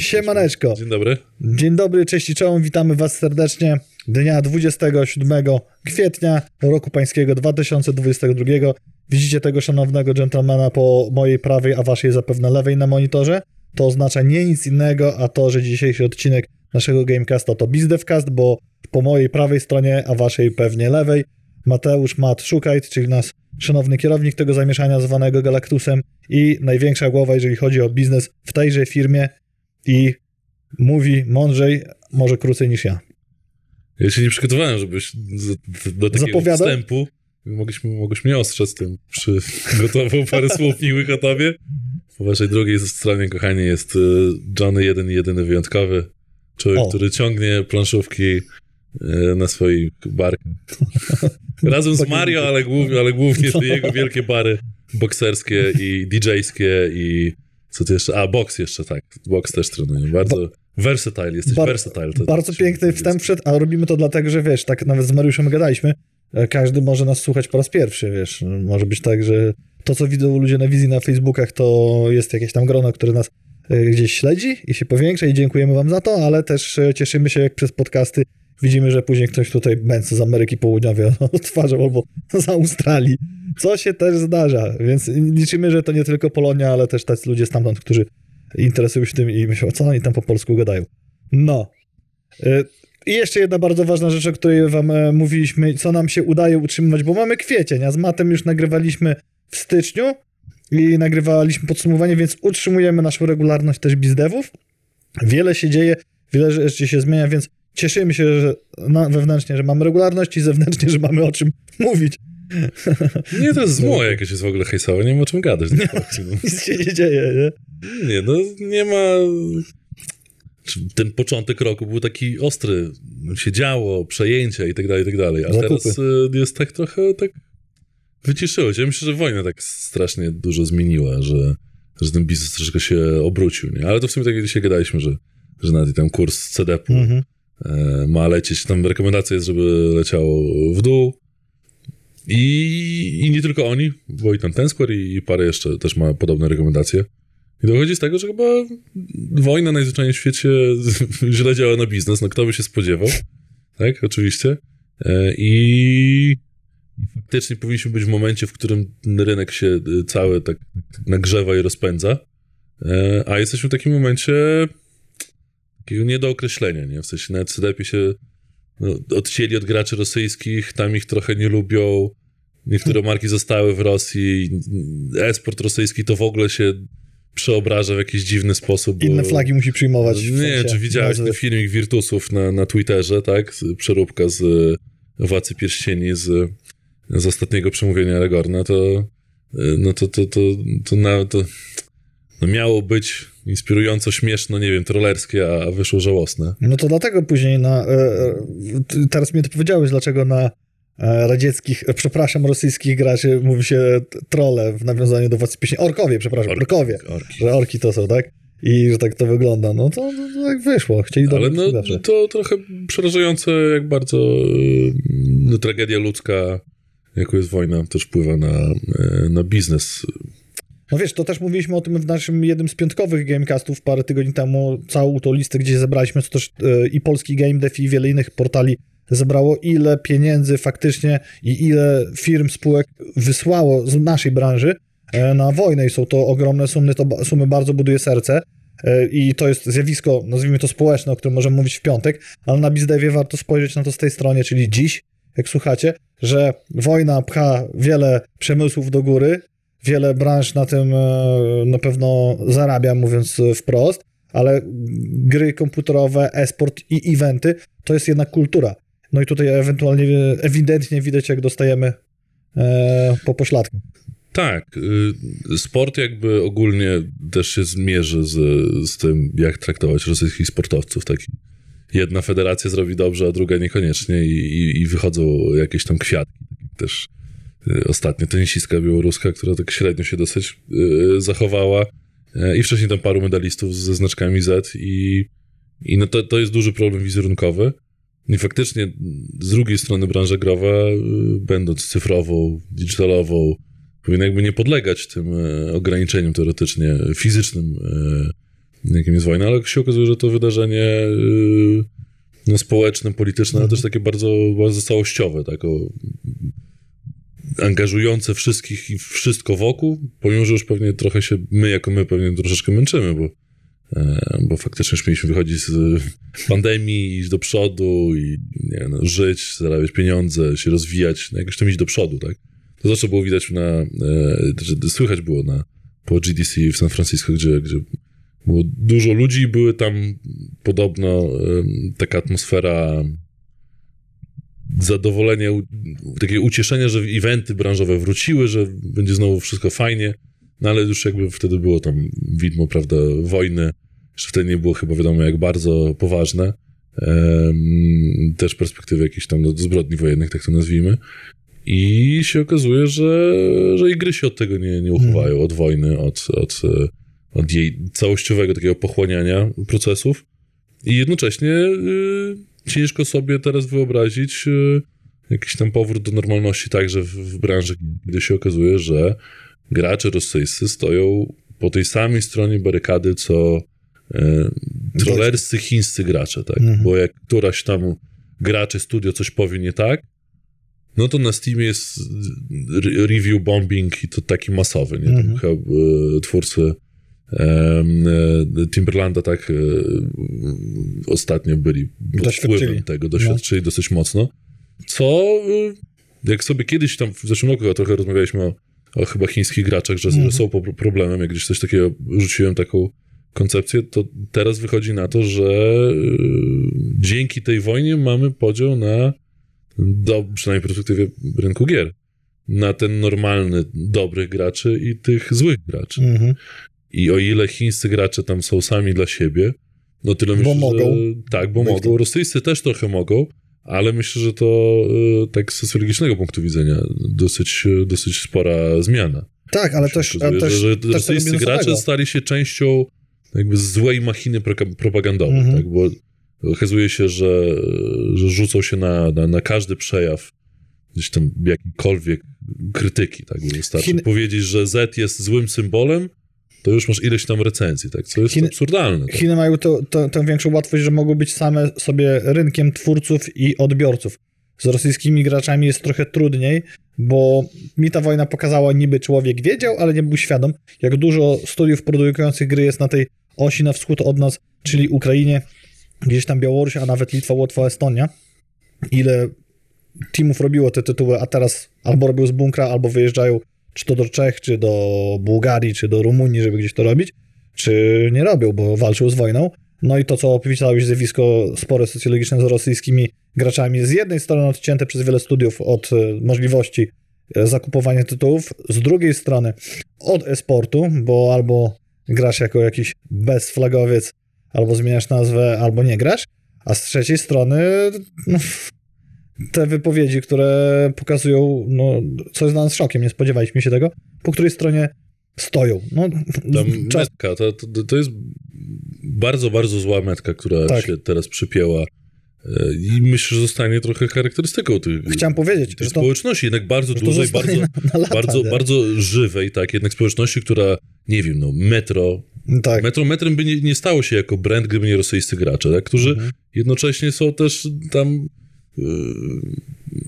Siemaneczko. Dzień dobry. Dzień dobry, cześć i czołem, witamy was serdecznie dnia 27 kwietnia roku pańskiego 2022. Widzicie tego szanownego gentlemana po mojej prawej, a waszej zapewne lewej na monitorze. To oznacza nie nic innego, a to, że dzisiejszy odcinek naszego Gamecasta to BizDevCast, bo po mojej prawej stronie, a waszej pewnie lewej, Mateusz Matt Szukajt, czyli nasz szanowny kierownik tego zamieszania zwanego Galactusem i największa głowa, jeżeli chodzi o biznes w tejże firmie i mówi mądrzej, może krócej niż ja. Ja się nie przygotowałem, żebyś z- do takiego Zapowiadał? wstępu mogłeś, mogłeś mnie ostrzec tym. Przygotował parę słów miłych o tobie. Po waszej drugiej stronie, kochani, jest y, Johnny jeden jedyny wyjątkowy. Człowiek, O. który ciągnie planszówki y, na swoich barkach. Razem z Mario, ale głównie, ale głównie te jego wielkie bary bokserskie i DJ-skie i co ty jeszcze? A, boks jeszcze, tak. Boks też trenuje. Bardzo versatile, jesteś Bar- versatile. To Bardzo piękny wstęp przed, a robimy to dlatego, że wiesz, tak nawet z Mariuszem gadaliśmy, e, każdy może nas słuchać po raz pierwszy, wiesz. Może być tak, że to, co widzą ludzie na wizji na Facebookach, to jest jakieś tam grono, które nas e, gdzieś śledzi i się powiększa i dziękujemy wam za to, ale też e, cieszymy się, jak przez podcasty widzimy, że później ktoś tutaj będce z Ameryki Południowej odtwarzał albo z Australii, co się też zdarza, więc liczymy, że to nie tylko Polonia, ale też tacy ludzie stamtąd, którzy interesują się tym i myślą, co oni tam po polsku gadają. No. Y, I jeszcze jedna bardzo ważna rzecz, o której wam e, mówiliśmy, co nam się udaje utrzymywać, bo mamy kwiecień, a z Matem już nagrywaliśmy w styczniu i nagrywaliśmy podsumowanie, więc utrzymujemy naszą regularność też bizdevów. Wiele się dzieje, wiele rzeczy się zmienia, więc cieszymy się że na, wewnętrznie, że mamy regularność i zewnętrznie, że mamy o czym mówić. Nie, to jest zło jakieś jest w ogóle hejsowe, nie ma o czym gadać. No. Nic się nie dzieje, nie? Nie, no nie ma... Ten początek roku był taki ostry, się działo, przejęcia i tak dalej, i tak dalej. A Zakupy. teraz y, jest tak trochę tak wyciszyło się. Ja myślę, że wojna tak strasznie dużo zmieniła, że, że ten biznes troszeczkę się obrócił, nie? Ale to w sumie tak jak dzisiaj gadaliśmy, że, że nawet ten kurs CDP-u Mhm. e, ma lecieć, tam rekomendacja jest, żeby leciało w dół. I, I nie tylko oni, bo i tam ten Square i, i parę jeszcze też ma podobne rekomendacje. I dochodzi z tego, że chyba wojna najzwyczajniej w świecie źle działa na biznes, no kto by się spodziewał, tak, oczywiście. E, I faktycznie powinniśmy być w momencie, w którym rynek się y, cały tak nagrzewa i rozpędza, E, a jesteśmy w takim momencie takiego niedookreślenia, nie? W sensie nawet CDP się no, odcięli od graczy rosyjskich, tam ich trochę nie lubią, niektóre marki zostały w Rosji, esport rosyjski to w ogóle się przeobraża w jakiś dziwny sposób. Inne flagi musi przyjmować. w nie wiem, czy widziałeś ten filmik Virtusów na, na Twitterze, tak? Przeróbka z y, Władcy Pierścieni z, z ostatniego przemówienia Aragorna, to y, no to, to, to, to, na, to no miało być inspirująco śmieszno, nie wiem, trollerskie, a, wyszło żałosne. No to dlatego później na. E, e, teraz mi to powiedziałeś, dlaczego na e, radzieckich, przepraszam, rosyjskich graczy mówi się t- trolle w nawiązaniu do władcy pieśni. Orkowie, przepraszam, Orki, orkowie. orki. Że orki to są, tak? I że tak to wygląda. No to, to, to tak wyszło. Chcieli Ale no, zawsze. to trochę przerażające, jak bardzo no, tragedia ludzka, jaką jest wojna, też wpływa na, y, na biznes. No wiesz, to też mówiliśmy o tym w naszym jednym z piątkowych gamecastów parę tygodni temu. Całą tą listę, gdzie zebraliśmy, co też e, i polski Game Dev i wiele innych portali zebrało, ile pieniędzy faktycznie i ile firm, spółek wysłało z naszej branży e, na wojnę i są to ogromne sumy, to sumy bardzo buduje serce. E, I to jest zjawisko, nazwijmy to społeczne, o którym możemy mówić w piątek, ale na BizDevie warto spojrzeć na to z tej strony, czyli dziś, jak słuchacie, że wojna pcha wiele przemysłów do góry, wiele branż na tym e, na pewno zarabia, mówiąc wprost, ale gry komputerowe, e-sport i eventy to jest jednak kultura. No i tutaj ewentualnie ewidentnie widać, jak dostajemy e, po pośladku. Tak, y, sport jakby ogólnie też się zmierzy z, z tym, jak traktować rosyjskich sportowców. Taki jedna federacja zrobi dobrze, a druga niekoniecznie i, i, i wychodzą jakieś tam kwiatki. Też ostatnio tenisistka białoruska, która tak średnio się dosyć y, zachowała y, i wcześniej tam paru medalistów ze znaczkami Z i, i no to, to jest duży problem wizerunkowy. I faktycznie z drugiej strony branża growa, y, będąc cyfrową, digitalową, powinna jakby nie podlegać tym e, ograniczeniom teoretycznie fizycznym jakim jest wojna, ale się okazuje, że to wydarzenie no, społeczne, polityczne, ale Mhm. też takie bardzo, bardzo całościowe, tak, o, angażujące wszystkich i wszystko wokół, pomimo, że już pewnie trochę się, my jako my pewnie troszeczkę męczymy, bo, e, bo faktycznie już mieliśmy wychodzić z pandemii, iść do przodu i nie, no, żyć, zarabiać pieniądze, się rozwijać, no, jakoś tam iść do przodu, tak. To zawsze było widać na, e, że słychać było na, po GDC w San Francisco, gdzie, gdzie było dużo ludzi, były tam podobno em, taka atmosfera zadowolenia, u- takiego ucieszenia, że eventy branżowe wróciły, że będzie znowu wszystko fajnie, no ale już jakby wtedy było tam widmo, prawda, wojny, jeszcze wtedy nie było chyba wiadomo jak bardzo poważne, też perspektywy jakichś tam no, zbrodni wojennych, tak to nazwijmy. I się okazuje, że, że i gry się od tego nie, nie uchowają, od wojny, od, od, e, od jej całościowego takiego pochłaniania procesów. I jednocześnie y, ciężko sobie teraz wyobrazić y, jakiś tam powrót do normalności także w, w branży, kiedy się okazuje, że gracze rosyjscy stoją po tej samej stronie barykady, co e, trollerscy chińscy gracze, tak? Mhm. Bo jak któraś tam gracze studio coś powie nie tak, no to na Steamie jest re- review bombing i to taki masowy, nie? Mhm. chyba e, twórcy e, Timberlanda tak e, ostatnio byli pod wpływem tego, doświadczyli dosyć mocno, co e, jak sobie kiedyś tam w zeszłym roku trochę rozmawialiśmy o, o chyba chińskich graczach, że Mhm. są problemem, jak gdzieś coś takiego rzuciłem taką koncepcję, to teraz wychodzi na to, że e, dzięki tej wojnie mamy podział na do, przynajmniej w perspektywie rynku gier, na ten normalny, dobrych graczy i tych złych graczy. Mhm. I o ile chińscy gracze tam są sami dla siebie, no tyle myślę, mogą. że... Tak, bo Być mogą. Rosyjscy też trochę mogą, ale myślę, że to e, tak z socjologicznego punktu widzenia dosyć, e, dosyć spora zmiana. Tak, ale też, okazuje, ale też, że, że też rosyjscy gracze stali się częścią jakby złej machiny propagandowej, Mhm. tak? Bo okazuje się, że, że rzucą się na, na, na każdy przejaw gdzieś tam jakiejkolwiek krytyki, tak? Bo wystarczy Chiny- powiedzieć, że Z jest złym symbolem, to już masz ileś tam recenzji, tak? Co jest Chiny- absurdalne. Tak? Chiny mają to, to, tę większą łatwość, że mogą być same sobie rynkiem twórców i odbiorców. Z rosyjskimi graczami jest trochę trudniej, bo mi ta wojna pokazała, niby człowiek wiedział, ale nie był świadom, jak dużo studiów produkujących gry jest na tej osi na wschód od nas, czyli Ukrainie, gdzieś tam Białoruś, a nawet Litwa, Łotwa, Estonia. Ile teamów robiło te tytuły, a teraz albo robią z bunkra, albo wyjeżdżają czy to do Czech, czy do Bułgarii, czy do Rumunii, żeby gdzieś to robić, czy nie robią, bo walczył z wojną. No i to, co opisałeś, zjawisko spore socjologiczne z rosyjskimi graczami, z jednej strony odcięte przez wiele studiów od e, możliwości e, zakupowania tytułów, z drugiej strony od e-sportu, bo albo grasz jako jakiś bezflagowiec, albo zmieniasz nazwę, albo nie grasz, a z trzeciej strony no, te wypowiedzi, które pokazują, no, co jest dla nas szokiem, nie spodziewaliśmy się tego, po której stronie stoją. No, Tam czas, metka, to, to, to jest bardzo, bardzo zła metka, która Tak. się teraz przypięła e, i myślę, że zostanie trochę charakterystyką tych, chciałem powiedzieć, tej że to, społeczności, jednak bardzo dużej, bardzo, na, na lata, bardzo, nie? bardzo żywej, tak, jednak społeczności, która, nie wiem, no, metro, tak. metro metrem by nie, nie stało się jako brand, gdyby nie rosyjscy gracze, tak, którzy Mhm. jednocześnie są też tam,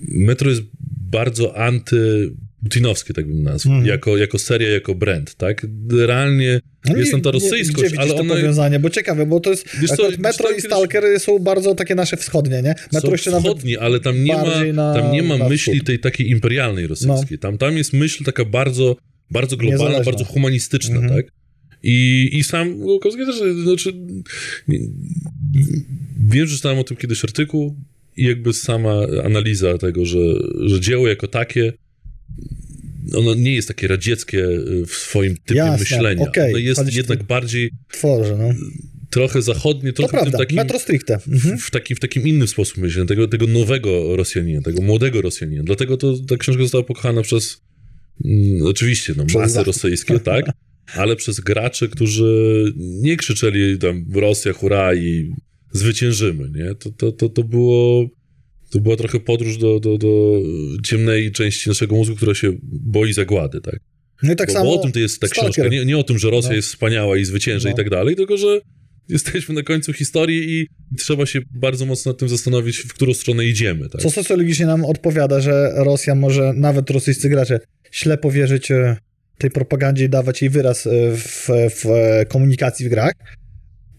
metro jest bardzo antyputinowskie, tak bym nazwał, Mhm. jako, jako seria, jako brand, tak, realnie No jest tam ta rosyjskość, ale ona... powiązanie, bo ciekawe, bo to jest Wiesz co, Metro i kiedyś- Stalker są bardzo takie nasze wschodnie, nie? Metro są jeszcze nawet wschodni, ale tam nie ma, na- tam nie ma myśli wschód. tej takiej imperialnej rosyjskiej. Tam, tam jest myśl taka bardzo, bardzo globalna, Niezależna. bardzo humanistyczna, Mhm. tak? I, I sam Łukowski też, znaczy, nie- wiem, że czytałem o tym kiedyś artykuł i jakby sama analiza tego, że, że dzieło jako takie ono nie jest takie radzieckie w swoim typie Jasne, myślenia. okej, ono jest jednak bardziej tworzy, no. trochę zachodnie, trochę w prawda, takim Metro stricte. Mhm. w, taki, w takim innym sposób myślenia, tego, tego nowego Rosjanina, tego młodego Rosjanina. Dlatego to, ta książka została pokochana przez mm, oczywiście no, Przez masy Zachód. rosyjskie, tak, ale przez graczy, którzy nie krzyczeli tam Rosja, hurra i zwyciężymy, nie? To, to, to, to było to była trochę podróż do, do, do ciemnej części naszego mózgu, która się boi zagłady, tak? No i tak bo, samo bo o tym to jest ta Stalker. książka. Nie, nie o tym, że Rosja No. jest wspaniała i zwycięży No. i tak dalej, tylko że jesteśmy na końcu historii i, trzeba się bardzo mocno nad tym zastanowić, w którą stronę idziemy. Tak? Co socjologicznie nam odpowiada, że Rosja może, nawet rosyjscy gracze, ślepo wierzyć e, tej propagandzie i dawać jej wyraz e, w, w komunikacji w grach,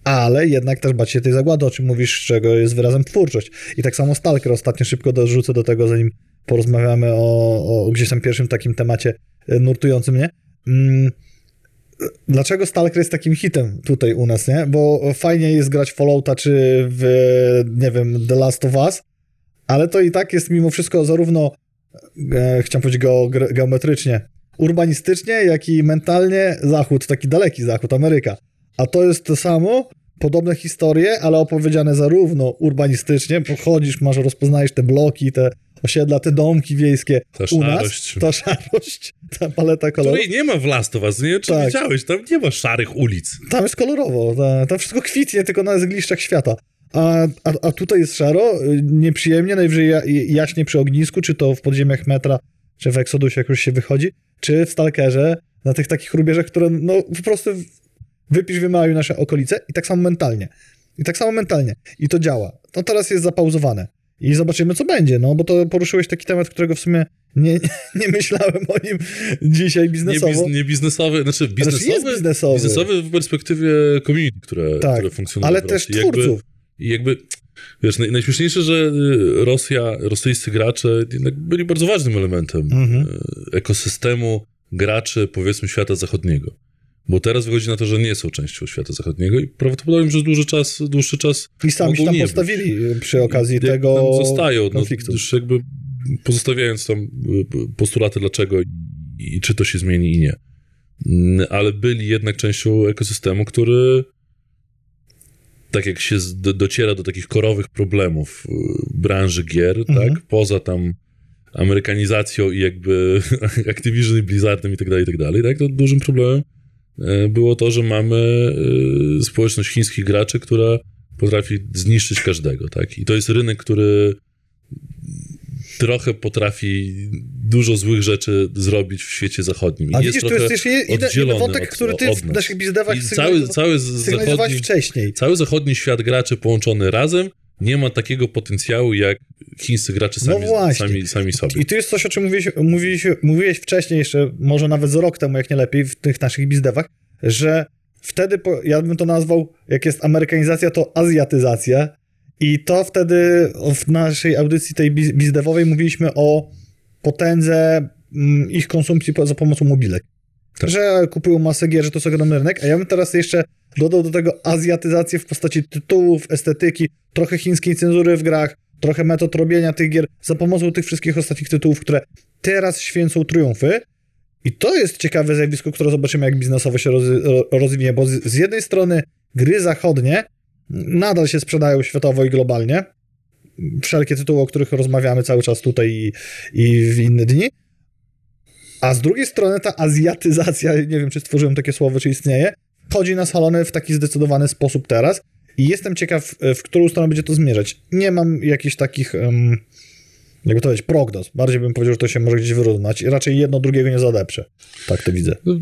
ale jednak też bać się tej zagłady, o czym mówisz, czego jest wyrazem twórczość. I tak samo Stalker, ostatnio szybko dorzucę do tego, zanim porozmawiamy o, o gdzieś tam pierwszym takim temacie e, nurtującym mnie. Mm, Dlaczego Stalker jest takim hitem tutaj u nas, nie? Bo fajnie jest grać Fallouta czy w, nie wiem, The Last of Us, ale to i tak jest mimo wszystko zarówno, e, chciałem powiedzieć geometrycznie, urbanistycznie, jak i mentalnie zachód, taki daleki zachód, Ameryka. A to jest to samo, podobne historie, ale opowiedziane zarówno urbanistycznie, pochodzisz, masz, rozpoznajesz te bloki, te osiedla, te domki wiejskie Ta u nas, szarość. ta szarość, ta paleta kolorów. Której nie ma w Last of Us, nie? Czy Tak. wiedziałeś? Tam nie ma szarych ulic. Tam jest kolorowo, ta, tam wszystko kwitnie, tylko na zgliszczach świata. A, a, a tutaj jest szaro, nieprzyjemnie, najwyżej ja, jaśnie przy ognisku, czy to w podziemiach metra, czy w Exodusie, jak już się wychodzi, czy w Stalkerze, na tych takich rubieżach, które no po prostu wypisz, wymaluj nasze okolice i tak samo mentalnie. I tak samo mentalnie. I to działa. No teraz jest zapauzowane. I zobaczymy, co będzie, no bo to poruszyłeś taki temat, którego w sumie nie, nie myślałem o nim dzisiaj Nie, biznesowo. biz, nie biznesowy, znaczy biznesowy, jest biznesowy. biznesowy w perspektywie community, które, Tak, które funkcjonuje ale w też. Jakby- twórców. I jakby, wiesz, naj, najśmieszniejsze, że y, Rosja, rosyjscy gracze byli bardzo ważnym elementem Mhm. y, ekosystemu graczy, powiedzmy, świata zachodniego. Bo teraz wychodzi na to, że nie są częścią świata zachodniego i prawdopodobnie przez dłuży czas, dłuższy czas I sami się tam być. postawili y, przy okazji Jak tego tam zostają, no, konfliktu. już jakby pozostawiając tam y, postulaty dlaczego i, i czy to się zmieni i nie. Mm, Ale byli jednak częścią ekosystemu, który tak jak się dociera do takich korowych problemów y, branży gier, Mhm. tak, poza tam amerykanizacją i jakby Activision i Blizzardem i tak dalej, i tak dalej, tak, to dużym problemem było to, że mamy e, społeczność chińskich graczy, która potrafi zniszczyć każdego, tak, i to jest rynek, który trochę potrafi dużo złych rzeczy zrobić w świecie zachodnim. I A jest widzisz, trochę jest jeszcze jeden, wątek, od- który ty w nas. naszych bizdewach I cały, zachodni, wcześniej. cały zachodni świat graczy połączony razem nie ma takiego potencjału jak chińscy gracze No sami, właśnie. sami, sami sobie. I tu jest coś, o czym mówiłeś, mówiłeś, mówiłeś wcześniej, jeszcze może nawet z rok temu, jak nie lepiej, w tych naszych bizdewach, że wtedy, po, ja bym to nazwał, jak jest amerykanizacja, to azjatyzacja. I to wtedy w naszej audycji tej biz- bizdewowej mówiliśmy o potędze mm, ich konsumpcji za pomocą mobilek. Tak. Że kupują masę gier, że to jest ogromny rynek, a ja bym teraz jeszcze dodał do tego azjatyzację w postaci tytułów, estetyki, trochę chińskiej cenzury w grach, trochę metod robienia tych gier za pomocą tych wszystkich ostatnich tytułów, które teraz święcą triumfy. I to jest ciekawe zjawisko, które zobaczymy, jak biznesowo się roz, ro- rozwinie, bo z, z jednej strony gry zachodnie nadal się sprzedają światowo i globalnie. Wszelkie tytuły, o których rozmawiamy cały czas tutaj i, i w inne dni. A z drugiej strony ta azjatyzacja, nie wiem, czy stworzyłem takie słowo, czy istnieje, wchodzi na salony w taki zdecydowany sposób teraz. I jestem ciekaw, w którą stronę będzie to zmierzać. Nie mam jakichś takich, um, jakby to powiedzieć, prognoz. Bardziej bym powiedział, że to się może gdzieś wyrównać. I raczej jedno drugiego nie zadeprze. Tak to widzę. No,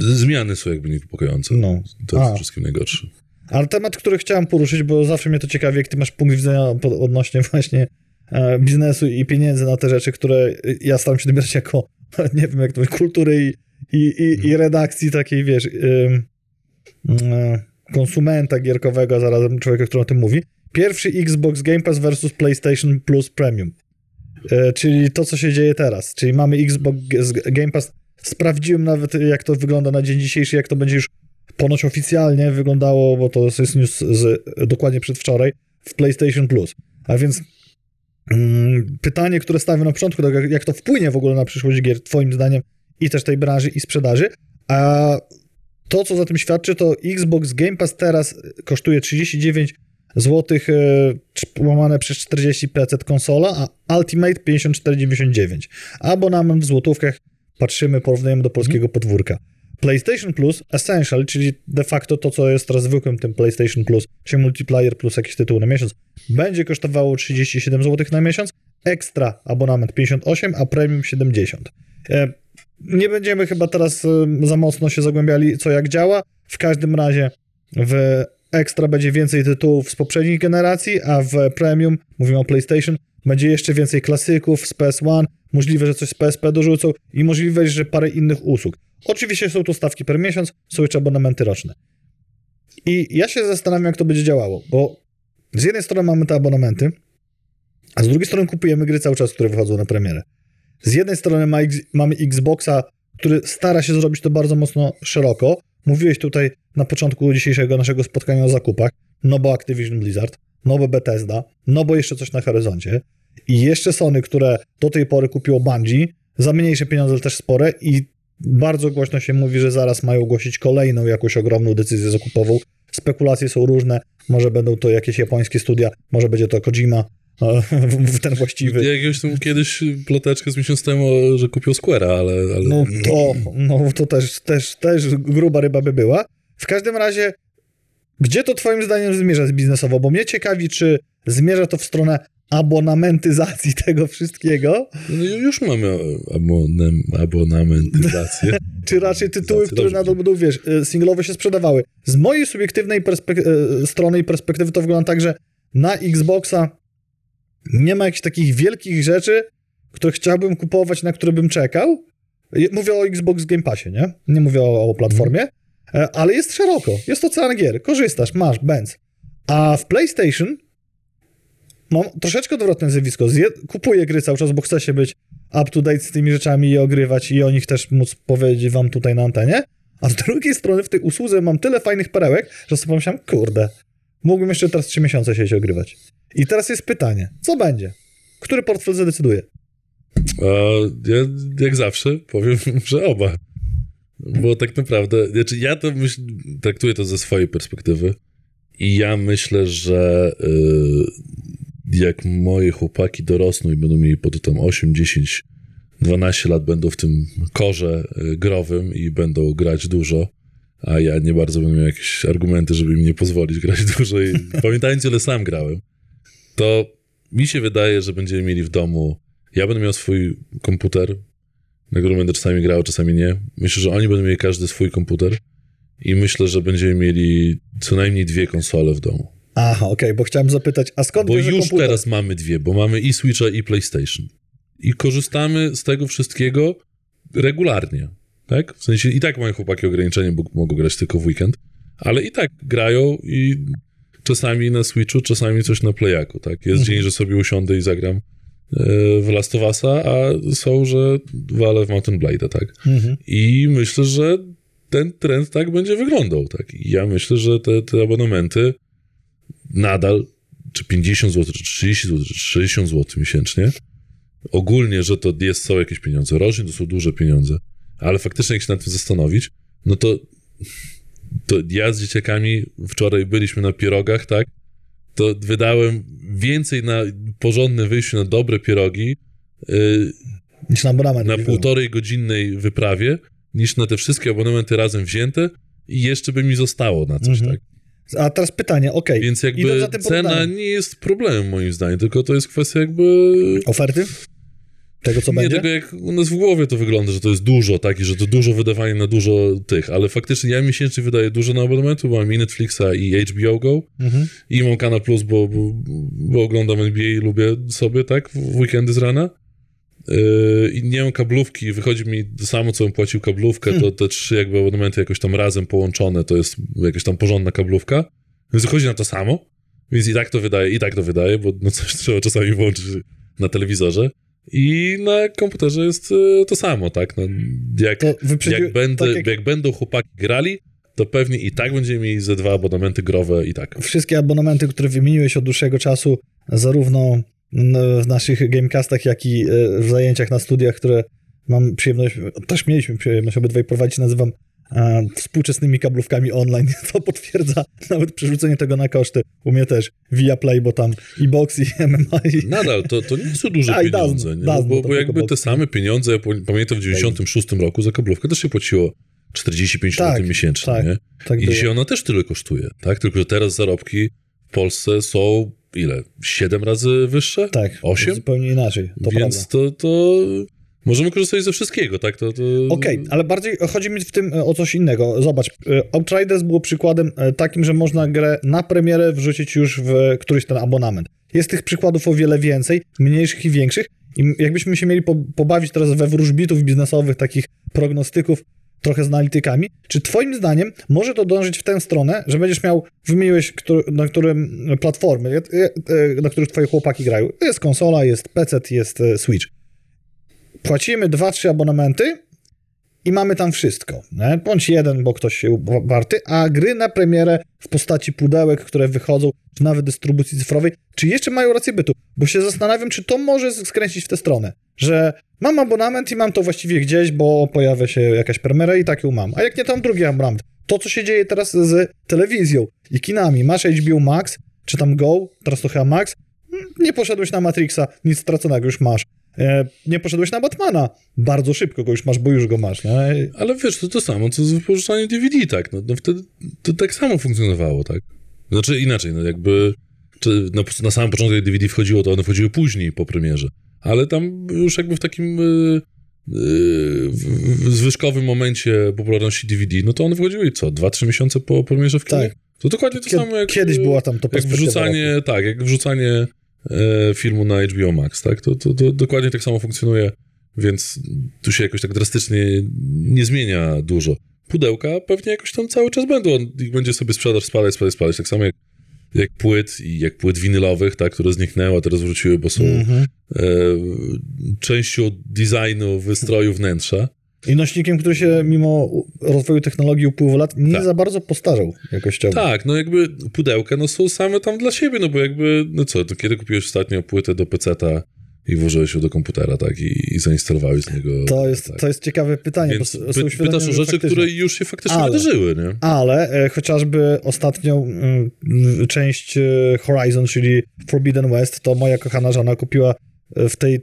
zmiany są jakby niepokojące. No. To jest A. wszystkim najgorsze. Ale temat, który chciałem poruszyć, bo zawsze mnie to ciekawi, jak ty masz punkt widzenia odnośnie właśnie e, biznesu i pieniędzy na te rzeczy, które ja staram się dobierać jako, nie wiem jak to kultury i, i, i, i redakcji takiej, wiesz, ym, e, konsumenta gierkowego, zarazem człowieka, który o tym mówi. Pierwszy Xbox Game Pass versus PlayStation Plus Premium. E, czyli to, co się dzieje teraz. Czyli mamy Xbox Game Pass. Sprawdziłem nawet, jak to wygląda na dzień dzisiejszy, jak to będzie już ponoć oficjalnie wyglądało, bo to jest news z, dokładnie przedwczoraj, w PlayStation Plus. A więc mm, pytanie, które stawiam na początku, tak jak, to wpłynie w ogóle na przyszłość gier, twoim zdaniem, i też tej branży i sprzedaży, a to, co za tym świadczy, to Xbox Game Pass teraz kosztuje 39 zł łamane przez 40 PC konsola, a Ultimate 54,99. Abonament w złotówkach patrzymy, porównujemy do polskiego podwórka. PlayStation Plus Essential, czyli de facto to, co jest teraz zwykłym tym PlayStation Plus, czyli multiplayer plus jakiś tytuł na miesiąc, będzie kosztowało 37 zł na miesiąc, ekstra abonament 58, a premium 70. E, nie będziemy chyba teraz y, za mocno się zagłębiali, co jak działa. W każdym razie w Extra będzie więcej tytułów z poprzednich generacji, a w Premium, mówimy o PlayStation, będzie jeszcze więcej klasyków z PS1, możliwe, że coś z PSP dorzucą i możliwe, że parę innych usług. Oczywiście są to stawki per miesiąc, są jeszcze abonamenty roczne. I ja się zastanawiam, jak to będzie działało, bo z jednej strony mamy te abonamenty, a z drugiej strony kupujemy gry cały czas, które wychodzą na premierę. Z jednej strony ma mamy Xboxa, który stara się zrobić to bardzo mocno szeroko. Mówiłeś tutaj na początku dzisiejszego naszego spotkania o zakupach, no bo Activision Blizzard, no bo Bethesda, no bo jeszcze coś na horyzoncie. I jeszcze Sony, które do tej pory kupiło Bungie, za mniejsze pieniądze też spore i bardzo głośno się mówi, że zaraz mają ogłosić kolejną jakąś ogromną decyzję zakupową. Spekulacje są różne, może będą to jakieś japońskie studia, może będzie to Kojima, e, w ten właściwy. Jakiegoś tam kiedyś ploteczkę z miesiąc temu, że kupił Square'a, ale... ale... No to, no to też, też, też gruba ryba by była. W każdym razie, gdzie to twoim zdaniem zmierza biznesowo? Bo mnie ciekawi, czy zmierza to w stronę abonamentyzacji tego wszystkiego, No, już mamy abonem, abonamentyzację. czy raczej tytuły, które nadal będą, wiesz, y, singlowo się sprzedawały. Z mojej subiektywnej y, strony i perspektywy to wygląda tak, że na Xboxa nie ma jakichś takich wielkich rzeczy, które chciałbym kupować, na które bym czekał. Mówię o Xbox Game Passie, nie? Nie mówię o, o platformie, e, ale jest szeroko. Jest ocean gier. Korzystasz, masz, bęc. A w PlayStation mam troszeczkę odwrotne zjawisko. Zje- kupuję gry cały czas, bo chcę się być up to date z tymi rzeczami i ogrywać i o nich też móc powiedzieć wam tutaj na antenie. A z drugiej strony w tej usłudze mam tyle fajnych perełek, że sobie pomyślałem, kurde, mógłbym jeszcze teraz trzy miesiące siedzieć ogrywać. I teraz jest pytanie, co będzie? Który portfel zadecyduje? A ja jak zawsze powiem, że oba. Bo tak naprawdę, znaczy ja to myśl, traktuję to ze swojej perspektywy i ja myślę, że y, jak moje chłopaki dorosną i będą mieli po tam 8, 10, 12 lat, będą w tym korze y, growym i będą grać dużo, a ja nie bardzo będę miał jakieś argumenty, żeby im nie pozwolić grać dużo i pamiętając, ile sam grałem, to mi się wydaje, że będziemy mieli w domu ja będę miał swój komputer, na którym będę czasami grał, czasami nie. Myślę, że oni będą mieli każdy swój komputer i myślę, że będziemy mieli co najmniej dwie konsole w domu. Aha, okej, bo chciałem zapytać, a skąd Bo już komputer? teraz mamy dwie, bo mamy i Switcha, i PlayStation. I korzystamy z tego wszystkiego regularnie, tak? W sensie i tak mają chłopaki ograniczenie, bo mogą grać tylko w weekend, ale i tak grają i czasami na Switchu, czasami coś na Playaku, tak? Jest Mhm. dzień, że sobie usiądę i zagram e, w Last of Us'a, a są, że walę w Mountain Blade'a, tak? Mhm. I myślę, że ten trend tak będzie wyglądał, tak? I ja myślę, że te, te abonamenty nadal, czy 50 zł, czy 30 zł, czy 60 zł miesięcznie, ogólnie, że to jest, są jakieś pieniądze. Rocznie to są duże pieniądze, ale faktycznie jak się nad tym zastanowić, no to, to ja z dzieciakami wczoraj byliśmy na pierogach, tak? To wydałem więcej na porządne wyjście na dobre pierogi, yy, Niż na abonament. na półtorej godzinnej wyprawie niż na te wszystkie abonamenty razem wzięte i jeszcze by mi zostało na coś, Mhm. tak? A teraz pytanie, okej, Więc jakby cena nie jest problemem moim zdaniem, tylko to jest kwestia jakby... oferty? Tego, co nie będzie? tego, jak u nas w głowie to wygląda, że to jest dużo, tak? I że to dużo wydawanie na dużo tych, ale faktycznie ja miesięcznie wydaję dużo na abonamentu, bo mam i Netflixa i HBO Go Mhm. i mam Kana Plus, bo, bo, bo oglądam NBA i lubię sobie, tak? W weekendy z rana. Yy, I nie mam kablówki, wychodzi mi to samo, co bym płacił kablówkę, to te trzy jakby abonamenty jakoś tam razem połączone, to jest jakaś tam porządna kablówka, więc wychodzi na to samo, więc i tak to wydaje, i tak to wydaje, bo no coś trzeba czasami włączyć na telewizorze i na komputerze jest yy, to samo, tak? No, jak, wyprzedził, jak, będę, tak jak jak będą chłopaki grali, to pewnie i tak będziemy mieli ze dwa abonamenty growe i tak. wszystkie abonamenty, które wymieniłeś od dłuższego czasu, zarówno w naszych gamecastach, jak i e, w zajęciach na studiach, które mam przyjemność, też mieliśmy przyjemność obydwaj prowadzić, nazywam e, współczesnymi kablówkami online. To potwierdza nawet przerzucenie tego na koszty. U mnie też via Play, bo tam i box, i MMA. I... Nadal, to, to nie są duże A, pieniądze, dawno, nie? dawno bo, bo jakby te same pieniądze, ja pamiętam w 96 roku za kablówkę też się płaciło 45 Tak, zł miesięcznie, tak, nie? Tak I dzisiaj ona też tyle kosztuje, tak? Tylko, że teraz zarobki w Polsce są ile? 7 razy wyższe? Tak, Osiem? zupełnie inaczej, to Więc prawda. to, to możemy korzystać ze wszystkiego, tak? To, to... Okej, ale bardziej chodzi mi w tym e, o coś innego. Zobacz, e, Outriders było przykładem e, takim, że można grę na premierę wrzucić już w któryś ten abonament. Jest tych przykładów o wiele więcej, mniejszych i większych. I jakbyśmy się mieli po, pobawić teraz we wróżbitów biznesowych, takich prognostyków, trochę z analitykami, czy twoim zdaniem może to dążyć w tę stronę, że będziesz miał, wymieniłeś, który, na którym platformy, na których twoje chłopaki grają. Jest konsola, jest PC, jest Switch płacimy dwa, trzy abonamenty i mamy tam wszystko. Nie? Bądź jeden, bo ktoś się warty, a gry na premierę w postaci pudełek, które wychodzą, czy nawet dystrybucji cyfrowej, czy jeszcze mają rację bytu? Bo się zastanawiam, czy to może skręcić w tę stronę, że mam abonament i mam to właściwie gdzieś, bo pojawia się jakaś premiera i tak ją mam. A jak nie, tam drugi abonament. To, co się dzieje teraz z telewizją i kinami. Masz HBO Max, czy tam Go, teraz to chyba Max, nie poszedłeś na Matrixa, nic straconego już masz. E, nie poszedłeś na Batmana. Bardzo szybko go już masz, bo już go masz. Nie? Ale wiesz, to to samo, co z wypożyczaniem DVD, tak? No, no wtedy to tak samo funkcjonowało, tak? Znaczy inaczej, no jakby czy no, na samym początku jak DVD wchodziło, to one wchodziły później po premierze. Ale tam już jakby w takim yy, yy, zwyżkowym momencie popularności DVD, no to one wchodziły i co? Dwa, trzy miesiące po premierze w kinie? Tak. To dokładnie to Kiedy, samo jak... Kiedyś była tam to jak wrzucanie, roku. Tak, jak wrzucanie filmu na HBO Max, tak? To, to, to dokładnie tak samo funkcjonuje, więc tu się jakoś tak drastycznie nie zmienia dużo. Pudełka pewnie jakoś tam cały czas będą, ich będzie sobie sprzedaż spadać, spadać, spadać, tak samo jak, jak płyt i jak płyt winylowych, tak, które zniknęły, a teraz wróciły, bo są mm-hmm. e, częścią designu, wystroju wnętrza. I nośnikiem, który się mimo rozwoju technologii upływu lat nie tak. za bardzo postarzał jakościowo. Tak, no jakby pudełka no są same tam dla siebie, no bo jakby, no co, to kiedy kupiłeś ostatnio płytę do PC-ta i włożyłeś ją do komputera, tak, i, i zainstalowałeś z niego. To jest, tak. to jest ciekawe pytanie. Więc bo py, pytasz o rzeczy, faktycznie. które już się faktycznie ale, wydarzyły, nie? Ale e, chociażby ostatnią y, część e, Horizon, czyli Forbidden West, to moja kochana żona kupiła w tej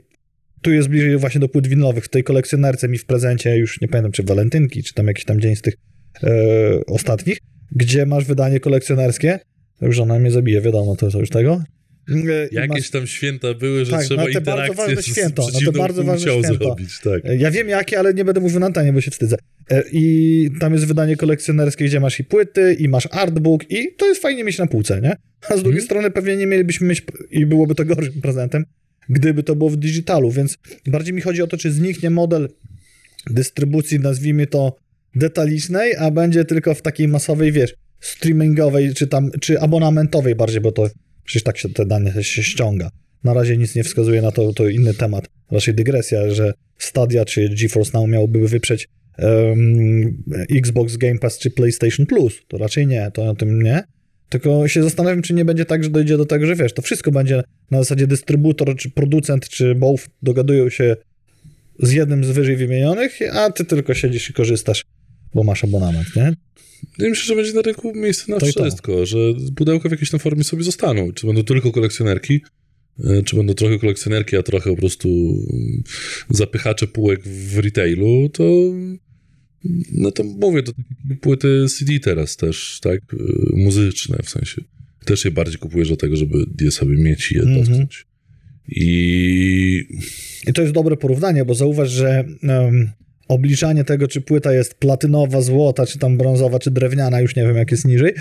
tu jest bliżej właśnie do płyt winylowych. W tej kolekcjonerce mi w prezencie, już nie pamiętam, czy walentynki, czy tam jakiś tam dzień z tych e, ostatnich, gdzie masz wydanie kolekcjonerskie. Już ona mnie zabije, wiadomo, to, to już tego. E, Jakieś masz... tam święta były, że tak, trzeba no, interakcję bardzo ważne święto, no, to bardzo ważne święto. zrobić. Tak. E, ja wiem jakie, ale nie będę mówił na antenie, bo się wstydzę. E, I tam jest wydanie kolekcjonerskie, gdzie masz i płyty, i masz artbook, i to jest fajnie mieć na półce, nie? A z drugiej hmm. strony pewnie nie mielibyśmy mieć, i byłoby to gorszym prezentem, gdyby to było w digitalu, więc bardziej mi chodzi o to, czy zniknie model dystrybucji, nazwijmy to detalicznej, a będzie tylko w takiej masowej, wiesz, streamingowej, czy tam, czy abonamentowej bardziej, bo to przecież tak się te dane się ściąga. Na razie nic nie wskazuje na to, to inny temat, raczej dygresja, że Stadia czy GeForce Now miałoby wyprzeć um, Xbox Game Pass czy PlayStation Plus. To raczej nie, to o tym nie. Tylko się zastanawiam, czy nie będzie tak, że dojdzie do tego, że wiesz, to wszystko będzie na zasadzie dystrybutor, czy producent, czy both dogadują się z jednym z wyżej wymienionych, a ty tylko siedzisz i korzystasz, bo masz abonament, nie? Ja myślę, że będzie na rynku miejsce na to wszystko, to. że pudełka w jakiejś tam formie sobie zostaną. Czy będą tylko kolekcjonerki, e, czy będą trochę kolekcjonerki, a trochę po prostu zapychacze półek w retailu, to no to mówię, to takie płyty CD teraz też, tak, y, muzyczne w sensie. Też je bardziej kupujesz do tego, żeby je sobie mieć i je mm -hmm. I... I to jest dobre porównanie, bo zauważ, że um, obliczanie tego, czy płyta jest platynowa, złota, czy tam brązowa, czy drewniana, już nie wiem jak jest niżej,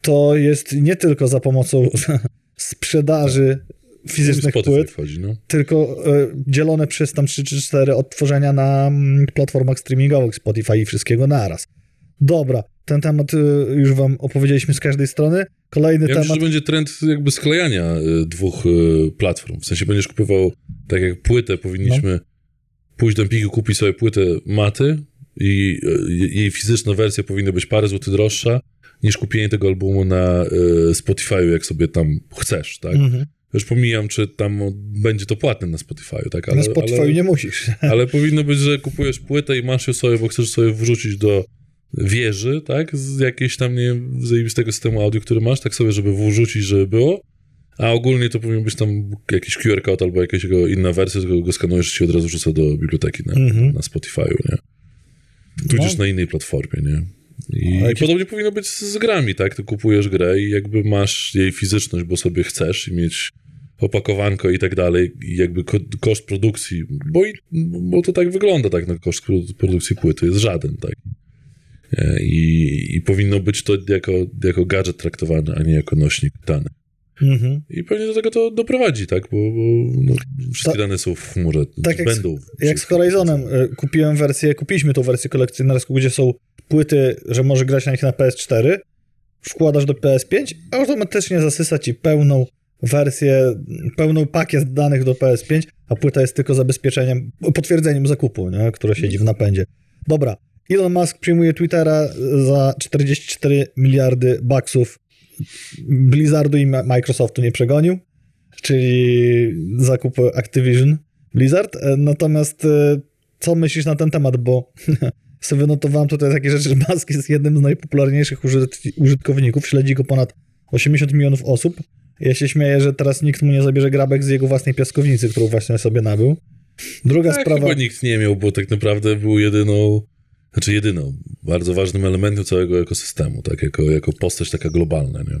to jest nie tylko za pomocą sprzedaży fizycznych płyt, wchodzi, no. tylko y, dzielone przez tam 3 czy 4 odtworzenia na y, platformach streamingowych Spotify i wszystkiego naraz. Dobra, ten temat y, już wam opowiedzieliśmy z każdej strony. Kolejny ja temat... Myślę, że będzie trend jakby sklejania y, dwóch platform. W sensie będziesz kupował, tak jak płytę, powinniśmy no. pójść do Empiku, kupić sobie płytę maty i jej fizyczna wersja powinna być parę złotych droższa niż kupienie tego albumu na Spotify'u, jak sobie tam chcesz, tak? Mhm. Już pomijam, czy tam będzie to płatne na Spotify, tak? Ale, na Spotify ale, nie musisz. Ale powinno być, że kupujesz płytę i masz ją sobie, bo chcesz sobie wrzucić do wieży, tak? Z jakiejś tam, nie wiem, zajebistego systemu audio, który masz, tak sobie, żeby wrzucić, żeby było. A ogólnie to powinien być tam jakiś QR code albo jakaś jego inna wersja, tylko go skanujesz i się od razu wrzuca do biblioteki na, mm-hmm. na Spotify'u, nie? Tudzież no. na innej platformie, nie? I jakieś... podobnie powinno być z grami, tak? Ty kupujesz grę i jakby masz jej fizyczność, bo sobie chcesz i mieć opakowanko i tak dalej, i jakby ko koszt produkcji, bo, i, bo to tak wygląda, tak, na koszt produkcji płyty jest żaden, tak. E, I, I powinno być to jako, jako gadżet traktowany, a nie jako nośnik danych. Mhm. I pewnie do tego to doprowadzi, tak? Bo, bo no, wszystkie Ta, dane są w chmurze. Tak jak będą. Z, jak z Horizonem. E, kupiłem wersję, kupiliśmy tą wersję kolekcjonerską, gdzie są płyty, że może grać na nich na PS4, wkładasz do PS5, a automatycznie zasysa ci pełną wersję, pełną pakiet danych do PS5, a płyta jest tylko zabezpieczeniem, potwierdzeniem zakupu, nie? które siedzi w napędzie. Dobra, Elon Musk przyjmuje Twittera za 44 miliardy baksów. Blizzardu i Microsoftu nie przegonił, czyli zakup Activision Blizzard. E, natomiast e, co myślisz na ten temat, bo sobie wynotowałem tutaj takie rzeczy, że Musk jest jednym z najpopularniejszych użytkowników, śledzi go ponad 80 milionów osób. Ja się śmieję, że teraz nikt mu nie zabierze grabek z jego własnej piaskownicy, którą właśnie sobie nabył. Druga tak, sprawa... Chyba nikt nie miał, bo tak naprawdę był jedyną znaczy jedyną, bardzo ważnym elementem całego ekosystemu, tak, jako, jako postać taka globalna, nie?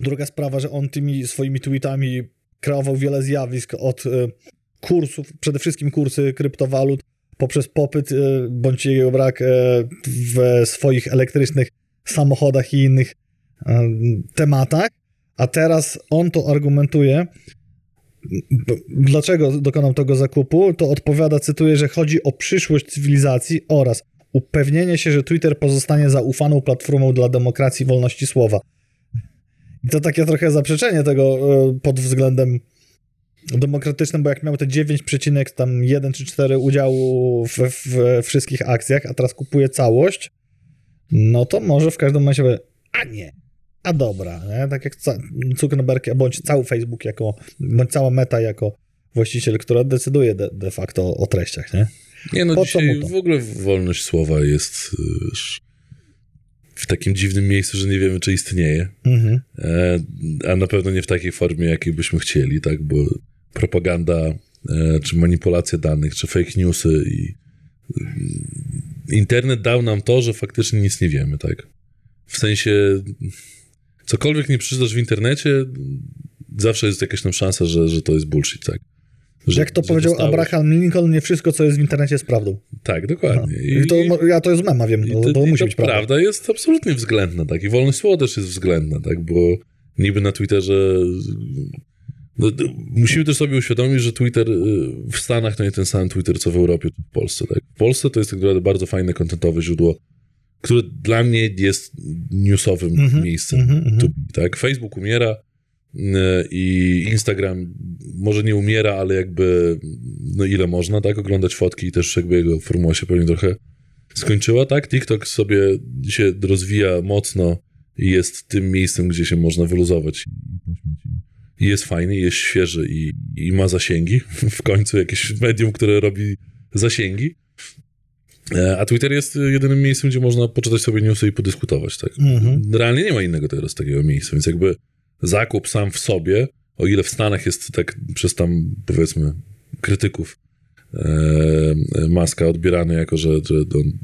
Druga sprawa, że on tymi swoimi tweetami kreował wiele zjawisk od y, kursów, przede wszystkim kursy kryptowalut, poprzez popyt y, bądź jego brak y, w swoich elektrycznych samochodach i innych tematach, a teraz on to argumentuje, dlaczego dokonał tego zakupu, to odpowiada, cytuję, że chodzi o przyszłość cywilizacji oraz upewnienie się, że Twitter pozostanie zaufaną platformą dla demokracji i wolności słowa. I to takie trochę zaprzeczenie tego e, pod względem demokratycznym, bo jak miał te 9,1 czy 4 udziału w, w, wszystkich akcjach, a teraz kupuje całość, no to może w każdym momencie a nie, a dobra, nie? tak jak Zuckerberg, bądź cały Facebook jako, bądź cała meta jako właściciel, która decyduje de, de facto o treściach, nie? Nie no, po dzisiaj w ogóle wolność słowa jest w takim dziwnym miejscu, że nie wiemy, czy istnieje. Mhm. E, a na pewno nie w takiej formie, jakiej byśmy chcieli, tak? Bo propaganda, e, czy manipulacja danych, czy fake newsy i internet dał nam to, że faktycznie nic nie wiemy, tak? W sensie cokolwiek nie przeczytasz w internecie, zawsze jest jakaś tam szansa, że, że to jest bullshit, tak? Że, Jak to powiedział dostałeś... Abraham Lincoln, nie wszystko, co jest w internecie jest prawdą. Tak, dokładnie. I, I to, ja to jest mema, wiem, to, to, to musi być prawda. prawda jest absolutnie względna, tak? I wolność słowa też jest względna, tak? Bo niby na Twitterze... No, musimy też sobie uświadomić, że Twitter y, w Stanach to nie ten sam Twitter, co w Europie czy w Polsce, tak? W Polsce to jest tak naprawdę bardzo fajne, kontentowe źródło, które dla mnie jest newsowym mm -hmm, miejscem. Mm -hmm. tak? Facebook umiera, E, i Instagram może nie umiera, ale jakby no ile można, tak, oglądać fotki i też jakby jego formuła się pewnie trochę skończyła, tak? TikTok sobie się rozwija mocno i jest tym miejscem, gdzie się można wyluzować i jest fajny, jest świeży i, i ma zasięgi. W końcu jakieś medium, które robi zasięgi. E, a Twitter jest jedynym miejscem, gdzie można poczytać sobie newsy i podyskutować, tak? Mhm. Realnie nie ma innego teraz takiego miejsca, więc jakby zakup sam w sobie, o ile w Stanach jest tak przez tam, powiedzmy, krytyków e, Maska odbierany jako, że, że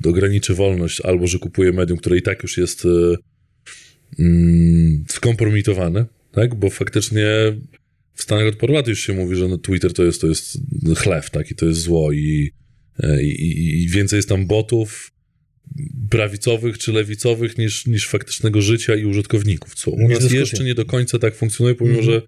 ograniczy wolność, albo że kupuje medium, które i tak już jest e, mm, skompromitowane, tak? Bo faktycznie w Stanach od paru lat już się mówi, że no Twitter to jest, to jest chlew, tak? I to jest zło i, e, i, i więcej jest tam botów, prawicowych czy lewicowych niż, niż faktycznego życia i użytkowników, co u nas jeszcze nie do końca tak funkcjonuje, pomimo mm że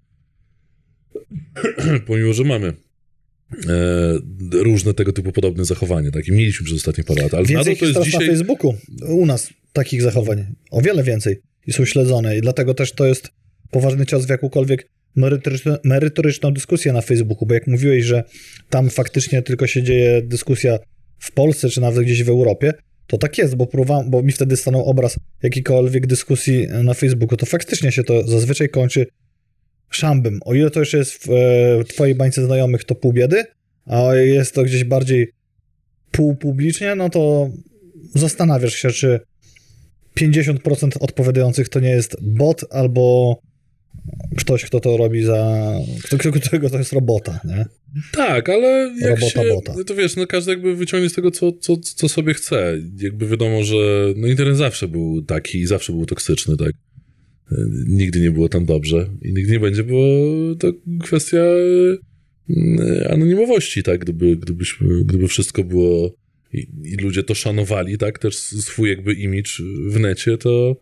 pomimo, że mamy e, różne tego typu podobne zachowania, tak? I mieliśmy przez ostatnie parę lat, ale więcej to jest dzisiaj... na Facebooku. U nas takich zachowań, o wiele więcej i są śledzone i dlatego też to jest poważny cios w jakąkolwiek merytoryczną, merytoryczną dyskusję na Facebooku, bo jak mówiłeś, że tam faktycznie tylko się dzieje dyskusja w Polsce, czy nawet gdzieś w Europie, to tak jest, bo, próbowałem, bo mi wtedy stanął obraz jakiejkolwiek dyskusji na Facebooku, to faktycznie się to zazwyczaj kończy szambem. O ile to jeszcze jest w, e, twojej bańce znajomych, to pół biedy, a jest to gdzieś bardziej półpublicznie, no to zastanawiasz się, czy 50% odpowiadających to nie jest bot albo ktoś, kto to robi za... Kto, którego to jest robota, nie? Tak, ale jak robota, się, bota. to wiesz, no każdy jakby wyciągnie z tego, co, co, co sobie chce. Jakby wiadomo, że no internet zawsze był taki i zawsze był toksyczny, tak? nigdy nie było tam dobrze i nigdy nie będzie, bo to kwestia e, anonimowości, tak? Gdyby, gdybyśmy, gdyby wszystko było i, i ludzie to szanowali, tak? Też swój jakby image w necie, to,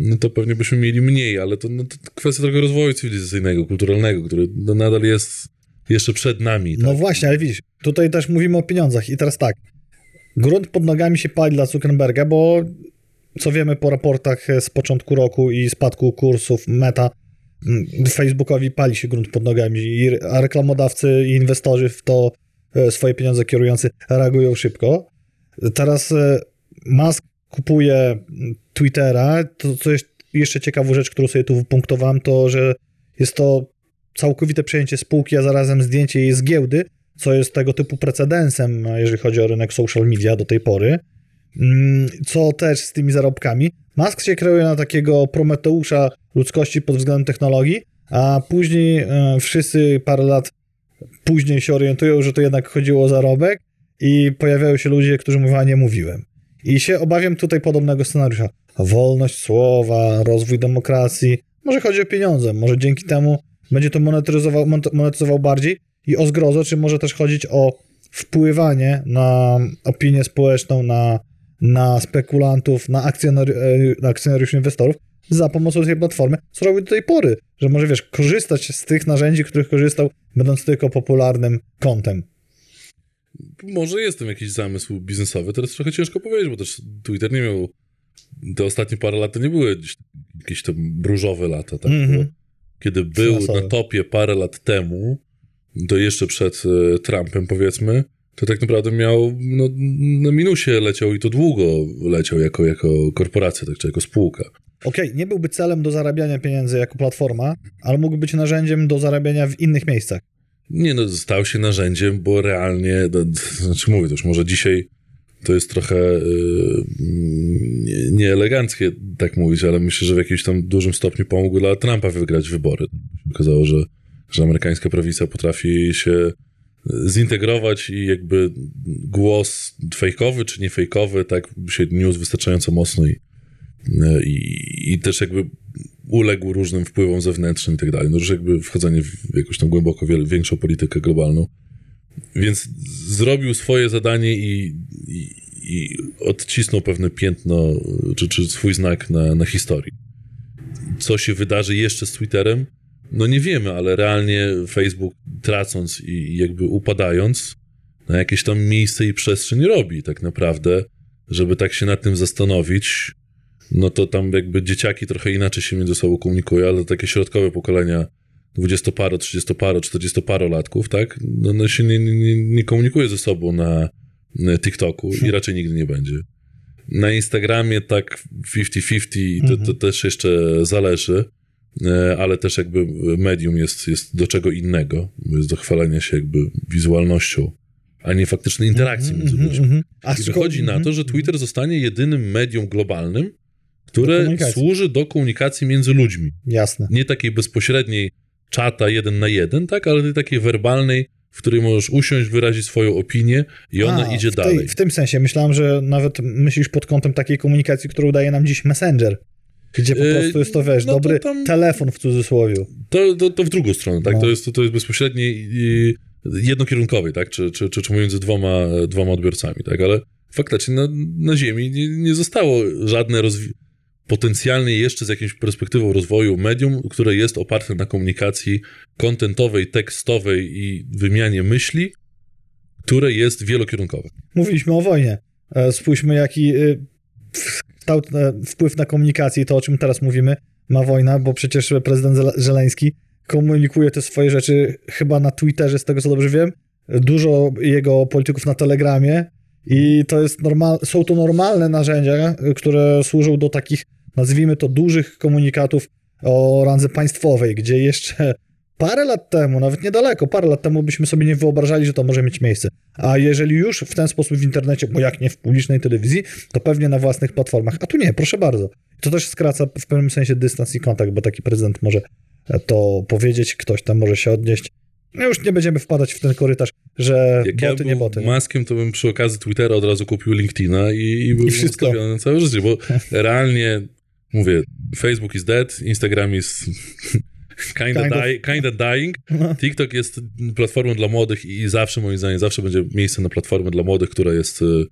no to pewnie byśmy mieli mniej, ale to, no, to kwestia tego rozwoju cywilizacyjnego, kulturalnego, który no, nadal jest jeszcze przed nami. Tak? No właśnie, ale widzisz, tutaj też mówimy o pieniądzach i teraz tak, grunt pod nogami się pali dla Zuckerberga, bo co wiemy po raportach z początku roku i spadku kursów Meta, mm, Facebookowi pali się grunt pod nogami, i, a reklamodawcy i inwestorzy w to e, swoje pieniądze kierujący reagują szybko. Teraz e, Musk kupuje mm, Twittera. To, co jest jeszcze ciekawą rzecz, którą sobie tu wypunktowałem, to że jest to całkowite przejęcie spółki, a zarazem zdjęcie jej z giełdy, co jest tego typu precedensem, jeżeli chodzi o rynek social media do tej pory. Mm, co też z tymi zarobkami. Musk się kreuje na takiego prometeusza ludzkości pod względem technologii, a później e, wszyscy parę lat później się orientują, że to jednak chodziło o zarobek i pojawiają się ludzie, którzy mówią, a nie mówiłem. I się obawiam tutaj podobnego scenariusza. Wolność słowa, rozwój demokracji. Może chodzi o pieniądze, może dzięki temu będzie to monetyzował, monetyzował bardziej i o zgrozo, czy może też chodzić o wpływanie na opinię społeczną, na, na spekulantów, na, akcjonari na akcjonariuszy inwestorów za pomocą tej platformy, co robi do tej pory, że może, wiesz, korzystać z tych narzędzi, których korzystał, będąc tylko popularnym kontem. Może jest tam jakiś zamysł biznesowy, teraz trochę ciężko powiedzieć, bo też Twitter nie miał, te ostatnie parę lat to nie były jakieś tam różowe lata, tak? Mm -hmm. Kiedy był Finansowe. na topie parę lat temu, to jeszcze przed e, Trumpem powiedzmy, to tak naprawdę miał, no, na minusie leciał i to długo leciał jako, jako korporacja, tak, czy jako spółka. Okej, okay, nie byłby celem do zarabiania pieniędzy jako platforma, ale mógł być narzędziem do zarabiania w innych miejscach. Nie, no stał się narzędziem, bo realnie, no, znaczy mówię, to już może dzisiaj to jest trochę yy, nieeleganckie tak mówić, ale myślę, że w jakimś tam dużym stopniu pomógł dla Trumpa wygrać wybory. Okazało, że, że amerykańska prawica potrafi się zintegrować i jakby głos fejkowy czy nie fejkowy, tak się niósł wystarczająco mocno i, i, i też jakby uległ różnym wpływom zewnętrznym i tak dalej. No już jakby wchodzenie w jakąś tam głęboko większą politykę globalną. Więc zrobił swoje zadanie i, i, i odcisnął pewne piętno, czy, czy swój znak na, na historii. Co się wydarzy jeszcze z Twitterem? No nie wiemy, ale realnie Facebook tracąc i jakby upadając na jakieś tam miejsce i przestrzeń robi tak naprawdę, żeby tak się nad tym zastanowić, no to tam jakby dzieciaki trochę inaczej się między sobą komunikują, ale takie środkowe pokolenia dwudziestoparo, trzydziestoparo, czterdziestoparolatków, tak, no, no się nie, nie, nie komunikuje ze sobą na, TikToku i raczej nigdy nie będzie. Na Instagramie tak 50-50 to, to mhm. też jeszcze zależy, e, ale też jakby medium jest, jest do czego innego, jest do chwalenia się jakby wizualnością, a nie faktycznej interakcji między mhm, ludźmi. Mhm. I wychodzi na to, że Twitter zostanie jedynym medium globalnym, które służy do komunikacji między ludźmi. Jasne. Nie takiej bezpośredniej czata jeden na jeden, tak, ale takiej werbalnej, w której możesz usiąść, wyrazić swoją opinię i ona A, idzie w tej, dalej. W tym sensie myślałem, że nawet myślisz pod kątem takiej komunikacji, którą daje nam dziś Messenger. Gdzie po prostu jest to, wiesz, no dobry to tam, telefon w cudzysłowie. To, to, to w drugą stronę, tak? No. To, jest, to, to jest bezpośrednie jednokierunkowy, tak? Czy, czy, czy, czy między dwoma, dwoma odbiorcami, tak? Ale faktycznie na, na Ziemi nie, nie zostało żadne rozwi- potencjalnie jeszcze z jakąś perspektywą rozwoju medium, które jest oparte na komunikacji kontentowej, tekstowej i wymianie myśli, które jest wielokierunkowe. Mówiliśmy o wojnie. E, spójrzmy, jaki e, e, wpływ na komunikację to, o czym teraz mówimy, ma wojna, bo przecież prezydent Żeleński komunikuje te swoje rzeczy chyba na Twitterze, z tego co dobrze wiem. Dużo jego polityków na Telegramie i to jest normal, są to normalne narzędzia, które służą do takich nazwijmy to, dużych komunikatów o randze państwowej, gdzie jeszcze parę lat temu, nawet niedaleko, parę lat temu byśmy sobie nie wyobrażali, że to może mieć miejsce. A jeżeli już w ten sposób w internecie, bo jak nie w publicznej telewizji, to pewnie na własnych platformach. A tu nie, proszę bardzo. To też skraca w pewnym sensie dystans i kontakt, bo taki prezydent może to powiedzieć, ktoś tam może się odnieść. No już nie będziemy wpadać w ten korytarz, że Jak boty, ja nie boty. maskiem, to bym przy okazji Twittera od razu kupił LinkedIna i, i był I ustawiony na całe życie, bo realnie mówię, Facebook is dead, Instagram is kinda, Kind of. die, kinda dying, No. TikTok jest platformą dla młodych i zawsze, moim zdaniem, zawsze będzie miejsce na platformę dla młodych, która jest y,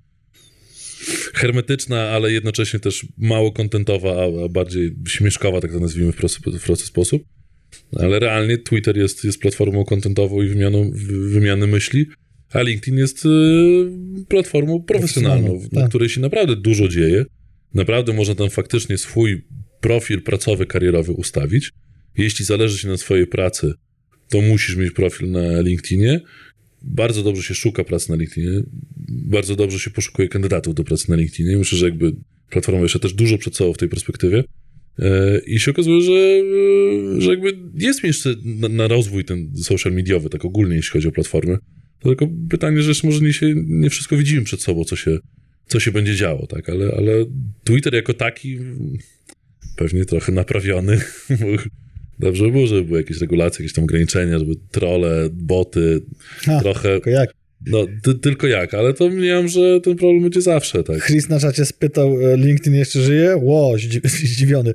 hermetyczna, ale jednocześnie też mało kontentowa, a, bardziej śmieszkowa, tak to nazwijmy w prosty, w prosty sposób. Ale realnie Twitter jest, jest platformą kontentową i wymianą, wy- wymiany myśli, a LinkedIn jest y, platformą profesjonalną, Profesjonalną, na tak. której się naprawdę dużo dzieje. Naprawdę można tam faktycznie swój profil pracowy, karierowy ustawić. Jeśli zależy ci na swojej pracy, to musisz mieć profil na LinkedInie. Bardzo dobrze się szuka pracy na LinkedInie. Bardzo dobrze się poszukuje kandydatów do pracy na LinkedInie. Myślę, że jakby platforma jeszcze też dużo przed sobą w tej perspektywie. E, I się okazuje, że, e, że jakby jest miejsce na, na rozwój ten social mediowy, tak ogólnie, jeśli chodzi o platformy. To tylko pytanie, że jeszcze może nie, się, nie wszystko widzimy przed sobą, co się, co się będzie działo, tak? Ale, ale Twitter jako taki pewnie trochę naprawiony. Dobrze by było, żeby były jakieś regulacje, jakieś tam ograniczenia, żeby trole, boty, Ha, trochę, tylko jak? no ty, tylko jak, ale to mniemam, że ten problem będzie zawsze, tak? Chris na czacie spytał, e, LinkedIn jeszcze żyje? Ło, zdzi- zdziwiony.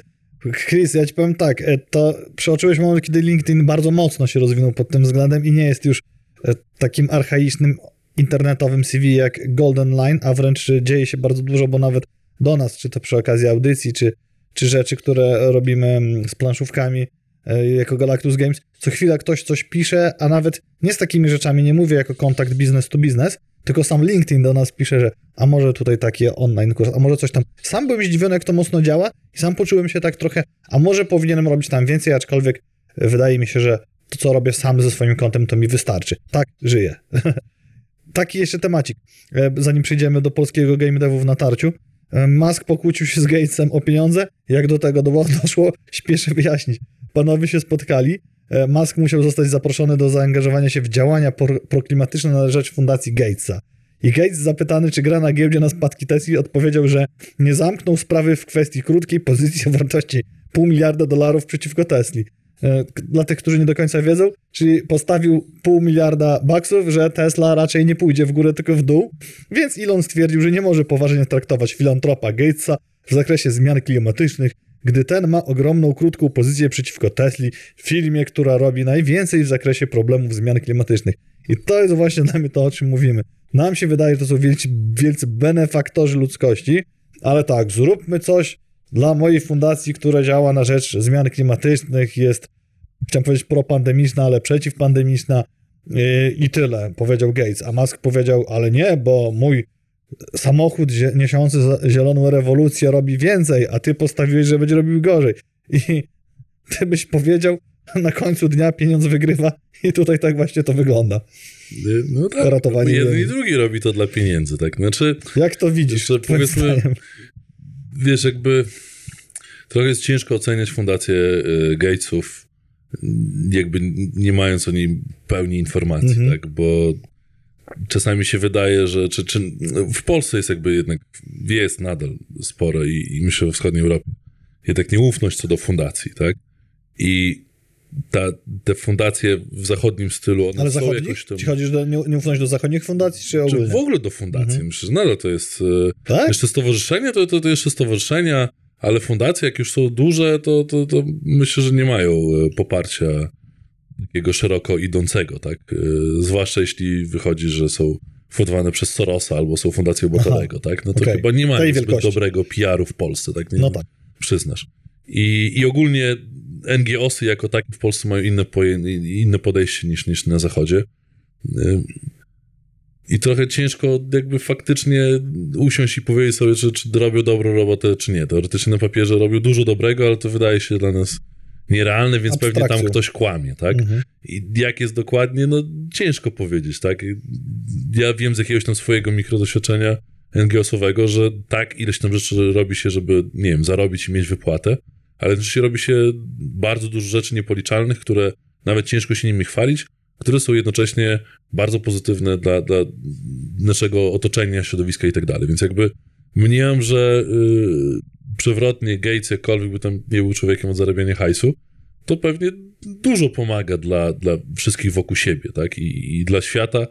Chris, ja ci powiem tak, e, to przeoczyłeś moment, kiedy LinkedIn bardzo mocno się rozwinął pod tym względem i nie jest już e, takim archaicznym internetowym CV jak Golden Line, a wręcz dzieje się bardzo dużo, bo nawet do nas, czy to przy okazji audycji, czy, czy rzeczy, które robimy mm, z planszówkami e, jako Galactus Games, co chwila ktoś coś pisze, a nawet nie z takimi rzeczami nie mówię jako kontakt business to business, tylko sam LinkedIn do nas pisze, że a może tutaj takie online kurs, a może coś tam. Sam byłem zdziwiony, jak to mocno działa i sam poczułem się tak trochę, a może powinienem robić tam więcej, aczkolwiek wydaje mi się, że to, co robię sam ze swoim kontem, to mi wystarczy. Tak, żyję. Taki jeszcze temacik, e, zanim przejdziemy do polskiego game devu w natarciu. E, Musk pokłócił się z Gatesem o pieniądze. Jak do tego do- doszło, śpieszę wyjaśnić. Panowie się spotkali. E, Musk musiał zostać zaproszony do zaangażowania się w działania pro- proklimatyczne na rzecz fundacji Gatesa. I Gates zapytany, czy gra na giełdzie na spadki Tesli, odpowiedział, że nie zamknął sprawy w kwestii krótkiej pozycji o wartości pół miliarda dolarów przeciwko Tesli. E, Dla tych, którzy nie do końca wiedzą, czyli postawił pół miliarda baksów, że Tesla raczej nie pójdzie w górę, tylko w dół, więc Elon stwierdził, że nie może poważnie traktować filantropa Gatesa w zakresie zmian klimatycznych, gdy ten ma ogromną, krótką pozycję przeciwko Tesli, firmie, która robi najwięcej w zakresie problemów zmian klimatycznych. I to jest właśnie dla mnie to, o czym mówimy. Nam się wydaje, że to są wielcy, wielcy benefaktorzy ludzkości, ale tak, zróbmy coś dla mojej fundacji, która działa na rzecz zmian klimatycznych, jest, chciałem powiedzieć propandemiczna, ale przeciwpandemiczna yy, i tyle, powiedział Gates. A Musk powiedział, ale nie, bo mój samochód niesiący zieloną rewolucję robi więcej, a ty postawiłeś, że będzie robił gorzej. I ty byś powiedział, na końcu dnia pieniądz wygrywa i tutaj tak właśnie to wygląda. Y, No tak, Ratowanie jeden i drugi robi to dla pieniędzy, tak? Znaczy, Jak to widzisz? Powiedzmy- zdaniem? Wiesz, jakby trochę jest ciężko oceniać fundację y, Gatesów, jakby nie mając o niej pełni informacji, Mhm. tak? Bo czasami się wydaje, że czy, czy w Polsce jest jakby jednak, jest nadal spore i, i myślę we wschodniej Europie, jednak nieufność co do fundacji, tak? I ta, te fundacje w zachodnim stylu, one Ale są zachodnich? jakoś tam... Ci chodzisz do nie- nieufność do zachodnich fundacji, czy Czy ogólnie? w ogóle do fundacji. Mhm. Myślę, że nadal to jest... y, Tak? jeszcze stowarzyszenia to, to, to jeszcze stowarzyszenia, ale fundacje, jak już są duże, to, to, to myślę, że nie mają e, poparcia takiego szeroko idącego, tak? E, Zwłaszcza jeśli wychodzi, że są fundowane przez Sorosa albo są fundacją Botarego, tak? No to okej. chyba nie mają zbyt dobrego PR-u w Polsce, tak? Nie, No tak. Przyznasz. I, I ogólnie NGOsy jako takie w Polsce mają inne, inne podejście niż, niż na Zachodzie. Y, I trochę ciężko jakby faktycznie usiąść i powiedzieć sobie, czy, czy robią dobrą robotę, czy nie. Teoretycznie na papierze robią dużo dobrego, ale to wydaje się dla nas nierealne, więc pewnie tam ktoś kłamie, tak? Mhm. I jak jest dokładnie, no ciężko powiedzieć, tak? Ja wiem z jakiegoś tam swojego mikrodoświadczenia NGO-sowego, że tak ileś tam rzeczy robi się, żeby, nie wiem, zarobić i mieć wypłatę, ale się robi się bardzo dużo rzeczy niepoliczalnych, które nawet ciężko się nimi chwalić, które są jednocześnie bardzo pozytywne dla, dla naszego otoczenia, środowiska i tak dalej. Więc jakby mniemam, że yy, przewrotnie Gates, jakkolwiek by tam nie był człowiekiem od zarabiania hajsu, to pewnie dużo pomaga dla, dla wszystkich wokół siebie, tak? I, I dla świata,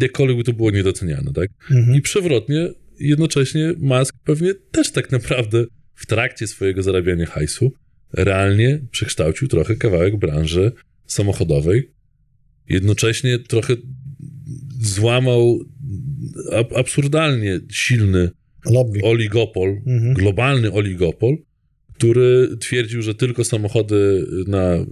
jakkolwiek by to było niedoceniane, tak? Mhm. I przewrotnie, jednocześnie Musk pewnie też tak naprawdę w trakcie swojego zarabiania hajsu realnie przekształcił trochę kawałek branży samochodowej. Jednocześnie trochę złamał ab absurdalnie silny Lobby. oligopol, Mhm. globalny oligopol, który twierdził, że tylko samochody na, y,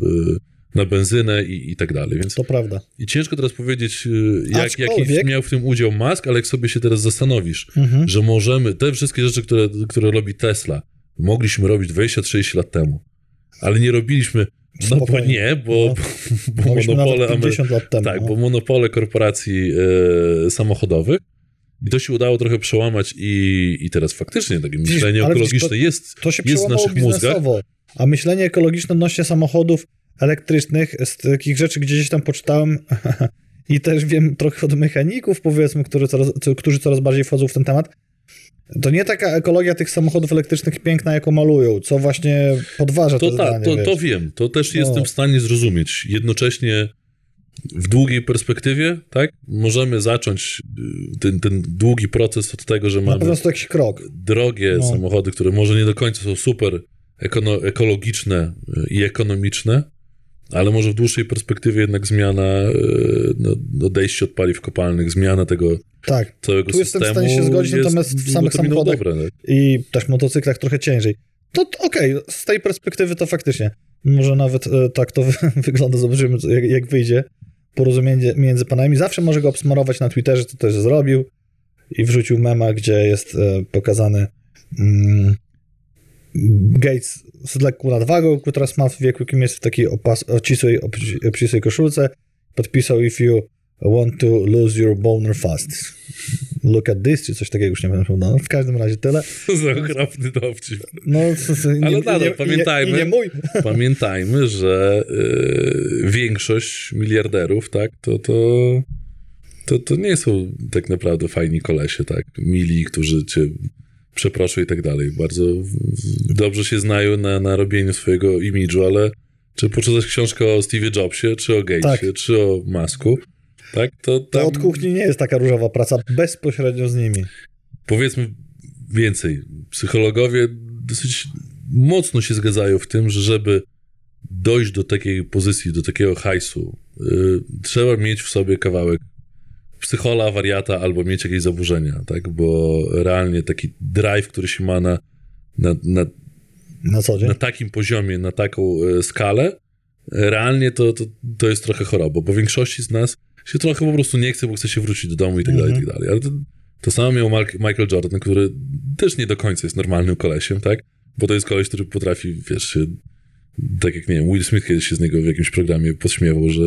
na benzynę i, i tak dalej. Więc To prawda. i ciężko teraz powiedzieć, y, jak, jaki miał w tym udział Musk, ale jak sobie się teraz zastanowisz, Mhm. że możemy, te wszystkie rzeczy, które, które robi Tesla, mogliśmy robić 20-30 lat temu, ale nie robiliśmy, no bo nie, bo, No. bo monopole nawet Amery- 50 lat temu. tak, no. bo monopole korporacji e, samochodowych i to się udało trochę przełamać i, i teraz faktycznie takie myślenie ale widzisz, ekologiczne jest, To się jest w naszych mózgach. A myślenie ekologiczne odnośnie samochodów elektrycznych, z takich rzeczy, gdzie gdzieś tam poczytałem i też wiem trochę od mechaników, powiedzmy, którzy coraz, co- którzy coraz bardziej wchodzą w ten temat, to nie taka ekologia tych samochodów elektrycznych piękna, jaką malują, co właśnie podważa To to tak, zdanie, to, to wiem, to też No. jestem w stanie zrozumieć. Jednocześnie w długiej perspektywie, tak, możemy zacząć y, ten, ten długi proces od tego, że mamy drogie No. samochody, które może nie do końca są super ekono- ekologiczne y, i ekonomiczne, ale może w dłuższej perspektywie jednak zmiana, y, no, odejście od paliw kopalnych, zmiana tego Tak. całego Tu jestem w systemu stanie się zgodzić, jest natomiast w samych samochodach dobre, tak? i też motocyklach trochę ciężej. To to okej, z tej perspektywy to faktycznie. Może nawet e, tak to wygląda, zobaczymy jak, jak wyjdzie porozumienie między panami. Zawsze może go obsmarować na Twitterze, co też zrobił i wrzucił mema, gdzie jest e, pokazany mm, Gates z lekką nadwagą, który teraz ma w wieku, jakim jest w takiej opas, obcisłej, obci- obcisłej koszulce. Podpisał if you want to lose your boner fast. Look at this, czy coś takiego, już nie pamiętam. No, w każdym razie tyle. Za okropny dowcip. No, nie, Ale nadal nie, pamiętajmy. Nie, nie mój. Pamiętajmy, że y, większość miliarderów, tak, to, to, to, to nie są tak naprawdę fajni kolesie, tak, mili, którzy cię przeproszą i tak dalej. Bardzo dobrze się znają na, na robieniu swojego imidżu, ale czy poczytać książkę o Steve Jobsie, czy o Gatesie, Tak. czy o Masku, tak, to To tam od kuchni nie jest taka różowa praca bezpośrednio z nimi. powiedzmy więcej. Psychologowie dosyć mocno się zgadzają w tym, że żeby dojść do takiej pozycji, do takiego hajsu, y, trzeba mieć w sobie kawałek psychola, wariata albo mieć jakieś zaburzenia, tak? Bo realnie taki drive, który się ma na, na, na, Na na takim poziomie, na taką e, skalę, realnie to, to, to jest trochę choroba, bo większości z nas się trochę po prostu nie chce, bo chce się wrócić do domu i tak dalej, i tak dalej. Ale to, to samo miał Mark, Michael Jordan, który też nie do końca jest normalnym kolesiem, tak? Bo to jest koleś, który potrafi, wiesz, tak jak, nie wiem, Will Smith kiedyś się z niego w jakimś programie podśmiewał, że,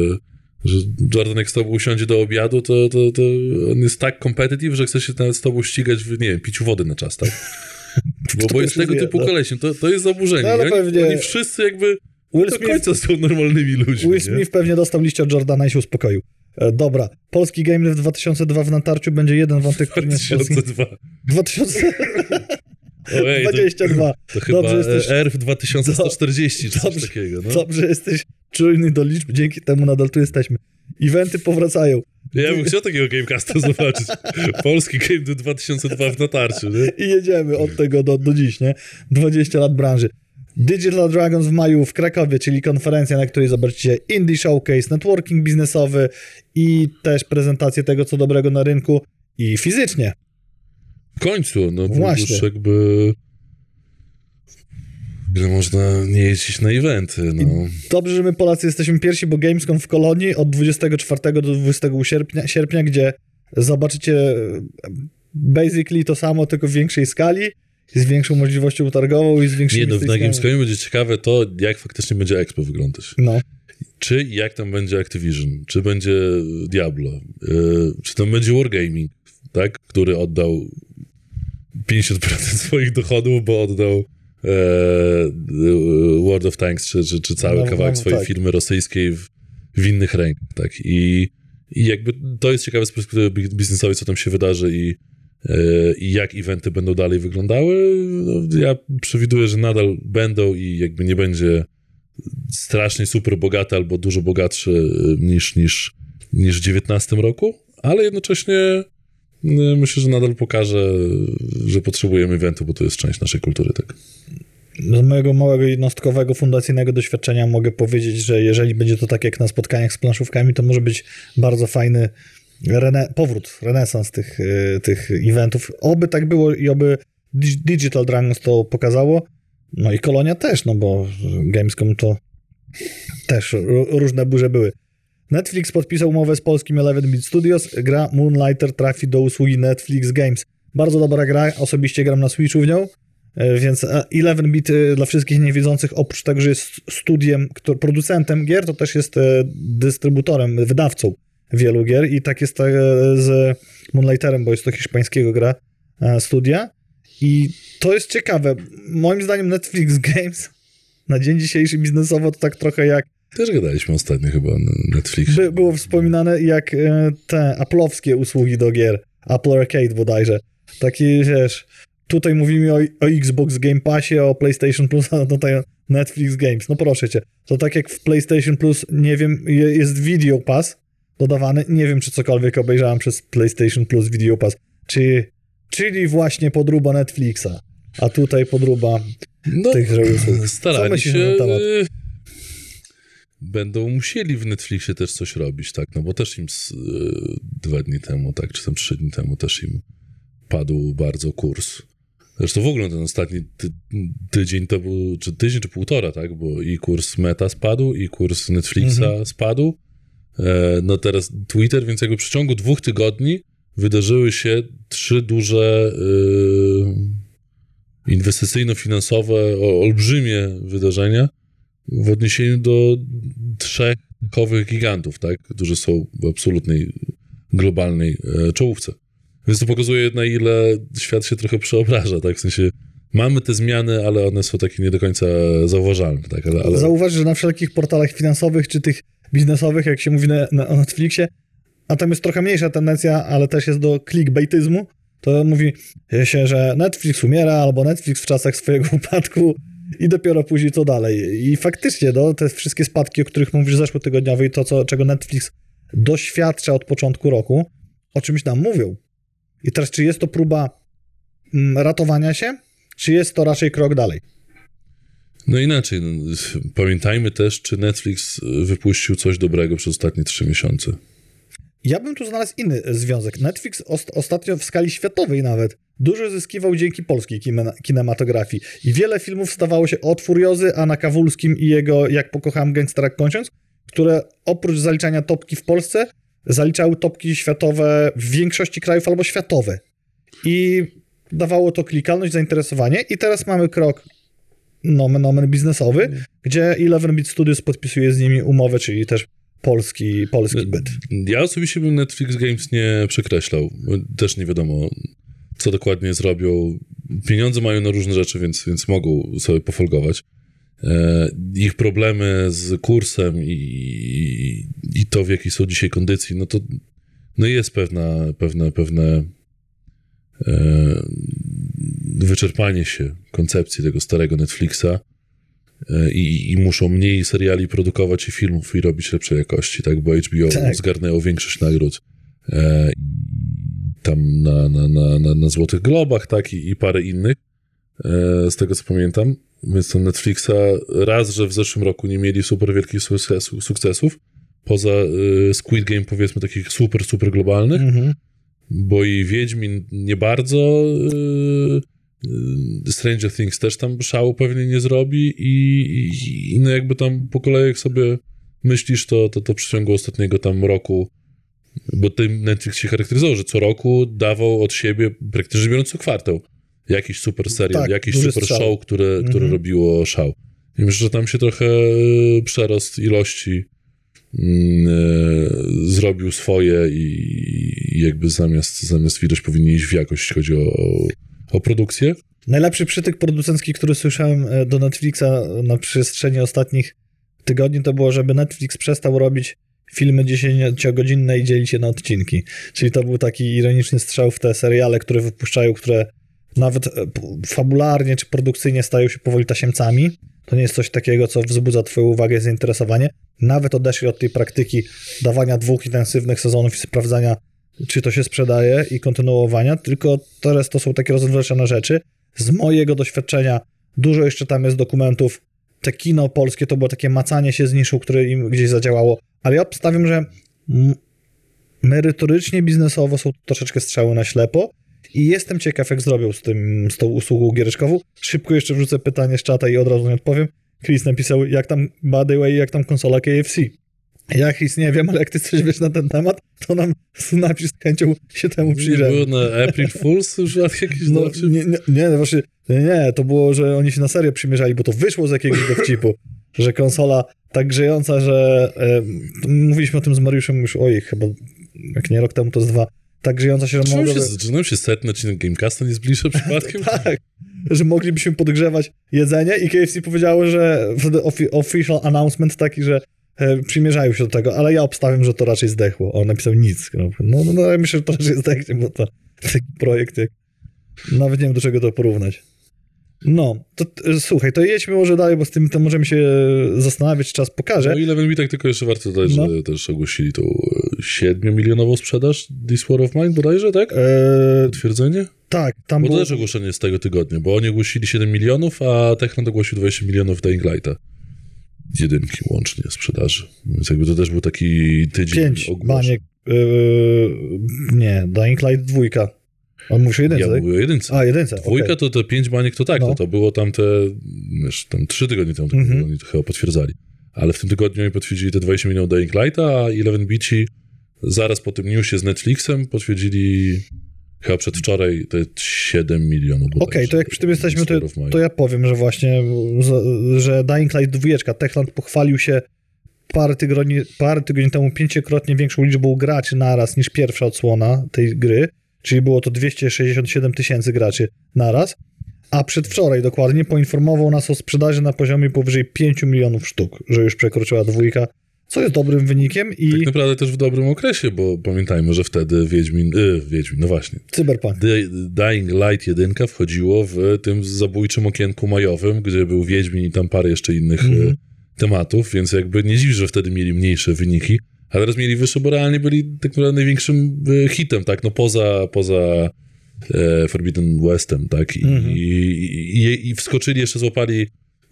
że Jordan jak z tobą usiądzie do obiadu, to, to, to on jest tak competitive, że chce się nawet z tobą ścigać w, nie wiem, piciu wody na czas, tak? Bo, bo jest tego wie, typu no. kolesiem, to, to jest zaburzenie. No, ale I pewnie- Oni wszyscy jakby Will do Smith, końca są normalnymi ludźmi. Will nie? Smith pewnie dostał liście od Jordana i się uspokoił. E, dobra, polski Game w 2002 w Natarciu będzie jeden wątek, który nie jest polski. 2002. 2022. Ojej, to, to chyba Dobrze, jesteś- ERF 2140 czy coś takiego. No. Dobrze, jesteś czujny do liczb, dzięki temu nadal tu jesteśmy. Eventy powracają. Ja bym chciał takiego Gamecasta zobaczyć. Polski Game do 2002 w natarciu. Nie? I jedziemy od tego do, do dziś, nie? 20 lat branży. Digital Dragons w maju w Krakowie, czyli konferencja, na której zobaczycie Indie Showcase, networking biznesowy i też prezentację tego, co dobrego na rynku i fizycznie. W końcu, no Właśnie. już jakby... Ile można nie jeździć na eventy, no. Dobrze, że my Polacy jesteśmy pierwsi, bo Gamescom w Kolonii od 24 do 20 sierpnia, sierpnia gdzie zobaczycie e, basically to samo, tylko w większej skali, z większą możliwością targową i z większymi Nie, no na. Gamescomie będzie ciekawe to, jak faktycznie będzie Expo wyglądać. No, Czy jak tam będzie Activision, czy będzie Diablo, yy, czy tam będzie Wargaming, tak, który oddał 50% swoich dochodów, bo oddał World of Tanks, czy, czy, czy cały No, kawałek no, swojej tak. firmy rosyjskiej w, w innych rękach, tak, i, i jakby to jest ciekawe z perspektywy bi- biznesowej, co tam się wydarzy i, e, i jak eventy będą dalej wyglądały. No, ja przewiduję, że nadal będą i jakby nie będzie strasznie super bogaty albo dużo bogatszy niż, niż, niż w 19 roku, ale jednocześnie no, myślę, że nadal pokaże, że potrzebujemy eventu, bo to jest część naszej kultury, tak. Z mojego małego jednostkowego fundacyjnego doświadczenia mogę powiedzieć, że jeżeli będzie to tak jak na spotkaniach z planszówkami, to może być bardzo fajny rene powrót, renesans tych, y, tych eventów. Oby tak było i oby Digital Dragons to pokazało. No i Kolonia też, no bo Gamescom to też różne burze były. Netflix podpisał umowę z polskim Eleven Beat Studios. Gra Moonlighter trafi do usługi Netflix Games. Bardzo dobra gra, osobiście gram na Switchu w nią, e, więc e, Eleven Beat e, dla wszystkich niewiedzących, oprócz tego, że jest studiem, producentem gier, to też jest dystrybutorem, wydawcą wielu gier i tak jest z Moonlighterem, bo jest to hiszpańskiego gra studia. I to jest ciekawe. Moim zdaniem Netflix Games na dzień dzisiejszy biznesowo to tak trochę jak też gadaliśmy ostatnio chyba na Netflixie. By, było wspominane jak e, te Apple'owskie usługi do gier. Apple Arcade bodajże. Taki, wiesz, tutaj mówimy o, o Xbox Game Passie, o PlayStation Plus, a tutaj Netflix Games. No proszę cię. To tak jak w PlayStation Plus, nie wiem, jest Video Pass dodawany. Nie wiem, czy cokolwiek obejrzałem przez PlayStation Plus Video Pass. Czy, czyli właśnie podruba Netflixa. A tutaj podruba no, tychże usług. Starali się. Na temat? Będą musieli w Netflixie też coś robić, tak, no bo też im z, y, dwa dni temu, tak, czy tam trzy dni temu też im padł bardzo kurs. Zresztą w ogóle ten ostatni ty, tydzień to był, czy tydzień, czy półtora, tak, bo i kurs Meta spadł, i kurs Netflixa mhm. spadł, e, no teraz Twitter, więc jakby w przeciągu dwóch tygodni wydarzyły się trzy duże y, inwestycyjno-finansowe, olbrzymie wydarzenia, w odniesieniu do trzech kowych gigantów, tak, którzy są w absolutnej globalnej e, czołówce. Więc to pokazuje, na ile świat się trochę przeobraża, tak, w sensie mamy te zmiany, ale one są takie nie do końca zauważalne, tak, ale... ale... Zauważ, że na wszelkich portalach finansowych, czy tych biznesowych, jak się mówi na, na Netflixie, a tam jest trochę mniejsza tendencja, ale też jest do clickbaityzmu, to mówi się, że Netflix umiera, albo Netflix w czasach swojego upadku i dopiero później co dalej. I faktycznie, no, te wszystkie spadki, o których mówisz zeszłotygodniowe i to, co, czego Netflix doświadcza od początku roku, o czymś nam mówią. I teraz, czy jest to próba mm, ratowania się, czy jest to raczej krok dalej? No inaczej, no, pamiętajmy też, czy Netflix wypuścił coś dobrego przez ostatnie trzy miesiące. Ja bym tu znalazł inny związek. Netflix ost ostatnio w skali światowej nawet dużo zyskiwał dzięki polskiej kinematografii i wiele filmów stawało się od Furiozy, a na Kawulskim i jego Jak pokochałem gangstera kończąc, które oprócz zaliczania topki w Polsce zaliczały topki światowe w większości krajów albo światowe. I dawało to klikalność, zainteresowanie i teraz mamy krok nomen omen biznesowy, gdzie Eleven Beat Studios podpisuje z nimi umowę, czyli też polski, polski byt. Ja osobiście bym Netflix Games nie przekreślał. Też nie wiadomo, co dokładnie zrobią. Pieniądze mają na różne rzeczy, więc, więc mogą sobie pofolgować. E, ich problemy z kursem i, i, i, to, w jakiej są dzisiaj kondycji, no to no jest pewna, pewne, pewne e, wyczerpanie się koncepcji tego starego Netflixa e, i, i, muszą mniej seriali produkować i filmów i robić lepszej jakości, tak? Bo HBO tak. zgarnęło większość nagród. Tam na, na, na, na, na Złotych Globach, tak, i, i parę innych, e, z tego co pamiętam. Więc to Netflixa raz, że w zeszłym roku nie mieli super wielkich sukcesu, sukcesów, poza e, Squid Game powiedzmy takich super, super globalnych, mhm. bo i Wiedźmin nie bardzo, e, Stranger Things też tam szału pewnie nie zrobi i, i, i no jakby tam po kolei jak sobie myślisz, to, to, to w przeciągu ostatniego tam roku bo tym Netflix się charakteryzował, że co roku dawał od siebie, praktycznie biorąc co kwartał, jakiś super serial, tak, jakiś super strzał. show, które, mhm. które robiło szał. I myślę, że tam się trochę e, przerost ilości mm, e, zrobił swoje i, jakby zamiast, zamiast widać powinni iść w jakość, jeśli chodzi o, o produkcję. Najlepszy przytyk producencki, który słyszałem e, do Netflixa na przestrzeni ostatnich tygodni, to było, żeby Netflix przestał robić filmy 10-godzinne i dzielić je na odcinki. Czyli to był taki ironiczny strzał w te seriale, które wypuszczają, które nawet e, fabularnie czy produkcyjnie stają się powoli tasiemcami. To nie jest coś takiego, co wzbudza twoją uwagę i zainteresowanie. Nawet odeszli od tej praktyki dawania dwóch intensywnych sezonów i sprawdzania czy to się sprzedaje i kontynuowania, tylko teraz to są takie rozwleczone rzeczy. Z mojego doświadczenia dużo jeszcze tam jest dokumentów. Te kino polskie to było takie macanie się z niszą, które im gdzieś zadziałało, ale ja obstawiam, że merytorycznie, biznesowo są troszeczkę strzały na ślepo i jestem ciekaw, jak zrobią z, tym, z tą usługą giereczkową. Szybko jeszcze wrzucę pytanie z czata i od razu nie odpowiem. Chris napisał, jak tam, by the way, jak tam konsola KFC. Ja, Chris, nie wiem, ale jak ty coś wiesz na ten temat, to nam napisz z chęcią się temu Nie przyjrzymy. było na April Fools już jakiś No, dowcip? nie, nie, nie, właśnie, nie, to było, że oni się na serio przymierzali, bo to wyszło z jakiegoś dowcipu, że konsola tak grzejąca, że e, mówiliśmy o tym z Mariuszem już, oj, chyba jak nie rok temu, to z dwa, tak grzejąca się, że Czy nam mogłaby... się, czy nam się setny odcinek Gamecasta nie zbliża przypadkiem? Tak, że moglibyśmy podgrzewać jedzenie i KFC powiedziało, że wtedy offi- official announcement taki, że przymierzają się do tego, ale ja obstawiam, że to raczej zdechło. On napisał nic. No, no, no ja myślę, że to raczej zdechnie, bo to taki projekt jak... Nawet nie wiem, do czego to porównać. No, to e, słuchaj, to jedźmy może dalej, bo z tym to możemy się zastanawiać, czy czas pokaże. No i Eleven tak tylko jeszcze warto dodać, No. że też ogłosili tą 7-milionową sprzedaż This War of Mine bodajże, tak? E, Potwierdzenie? tak, tam Bo było... też ogłoszenie z tego tygodnia, bo oni ogłosili 7 milionów, a Techland ogłosił 20 milionów Dying Lighta. Jedynki łącznie sprzedaży. Więc jakby to też był taki tydzień Pięć. E, nie, Dying Light dwójka. On mówił o jedynce, Ja tak? mówię o jedynce. A, jedynce, Dwójka okej. to te pięć baniek to tak, No. to, to było tam te, wiesz, tam trzy tygodnie temu Mhm. oni to chyba potwierdzali. Ale w tym tygodniu oni potwierdzili te 20 milionów Dying Lighta, a Eleven Beachy zaraz po tym newsie z Netflixem potwierdzili chyba przedwczoraj te 7 milionów. Okej, bodajże. to jak przy tym jesteśmy, to, to ja powiem, że właśnie, że Dying Light 2, Techland pochwalił się parę tygodni, parę tygodni temu pięciokrotnie większą liczbą graczy naraz niż pierwsza odsłona tej gry, czyli było to 267 tysięcy graczy naraz, a przedwczoraj dokładnie poinformował nas o sprzedaży na poziomie powyżej 5 milionów sztuk, że już przekroczyła dwójka, co jest dobrym wynikiem i Tak naprawdę też w dobrym okresie, bo pamiętajmy, że wtedy Wiedźmin, y, Wiedźmin, no właśnie, Cyberpunk. Dying Light 1 wchodziło w tym zabójczym okienku majowym, gdzie był Wiedźmin i tam parę jeszcze innych Mhm. e, tematów, więc jakby nie dziwi, że wtedy mieli mniejsze wyniki, a teraz mieli wyższe, bo realnie byli tak naprawdę największym e, hitem, tak, no poza, poza e, Forbidden Westem, tak, I, Mhm. i, i, i wskoczyli, jeszcze złapali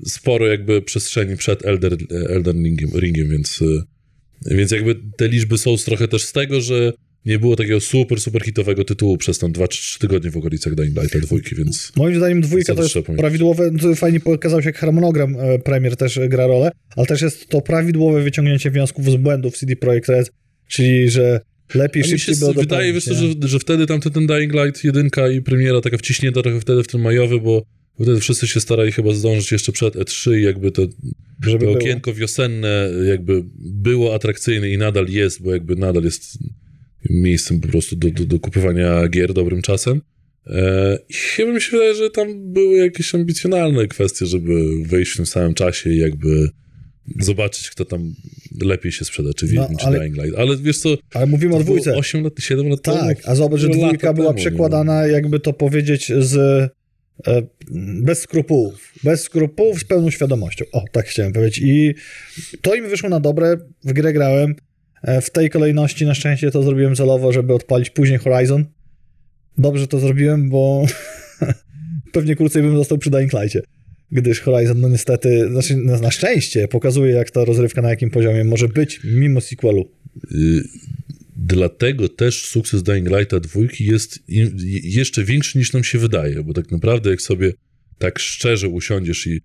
sporo jakby przestrzeni przed Elder, Elder Ringiem, Ringiem więc, e, więc jakby te liczby są trochę też z tego, że nie było takiego super, super hitowego tytułu przez tam 2-3 tygodnie w okolicach Dying Lighta dwójki, więc Moim zdaniem dwójka to jest prawidłowe, to fajnie pokazał się jak harmonogram e, premier też e, gra rolę, ale też jest to prawidłowe wyciągnięcie wniosków z błędów CD Projekt Red, czyli że lepiej, A mi się było wydaje, wiesz że, że wtedy tam ten Dying Light 1 i premiera taka wciśnięta trochę wtedy w ten majowy, bo wtedy wszyscy się starali chyba zdążyć jeszcze przed E3 i jakby to, żeby to było. okienko wiosenne jakby było atrakcyjne i nadal jest, bo jakby nadal jest miejscem po prostu do, do, do kupywania gier dobrym czasem. E, I chyba mi się wydaje, że tam były jakieś ambicjonalne kwestie, żeby wejść w tym samym czasie i jakby zobaczyć, kto tam lepiej się sprzeda, czy Wiedźmin, No, czy ale- Dying Light. Ale wiesz co, Ale mówimy o dwójce. 8 lat, 7 lat temu? Tak, a zobacz, że dwójka była temu, przekładana, jakby to powiedzieć, z bez skrupułów. Bez skrupułów, z pełną świadomością. O, tak chciałem powiedzieć. I to im wyszło na dobre. W grę grałem. E, W tej kolejności na szczęście to zrobiłem celowo, żeby odpalić później Horizon. Dobrze to zrobiłem, bo pewnie krócej bym został przy Dying Light'cie. Gdyż Horizon, no niestety, znaczy na, na szczęście pokazuje, jak ta rozrywka na jakim poziomie może być mimo sequelu. Dlatego też sukces Dying Lighta dwójki jest jeszcze większy niż nam się wydaje, bo tak naprawdę jak sobie tak szczerze usiądziesz i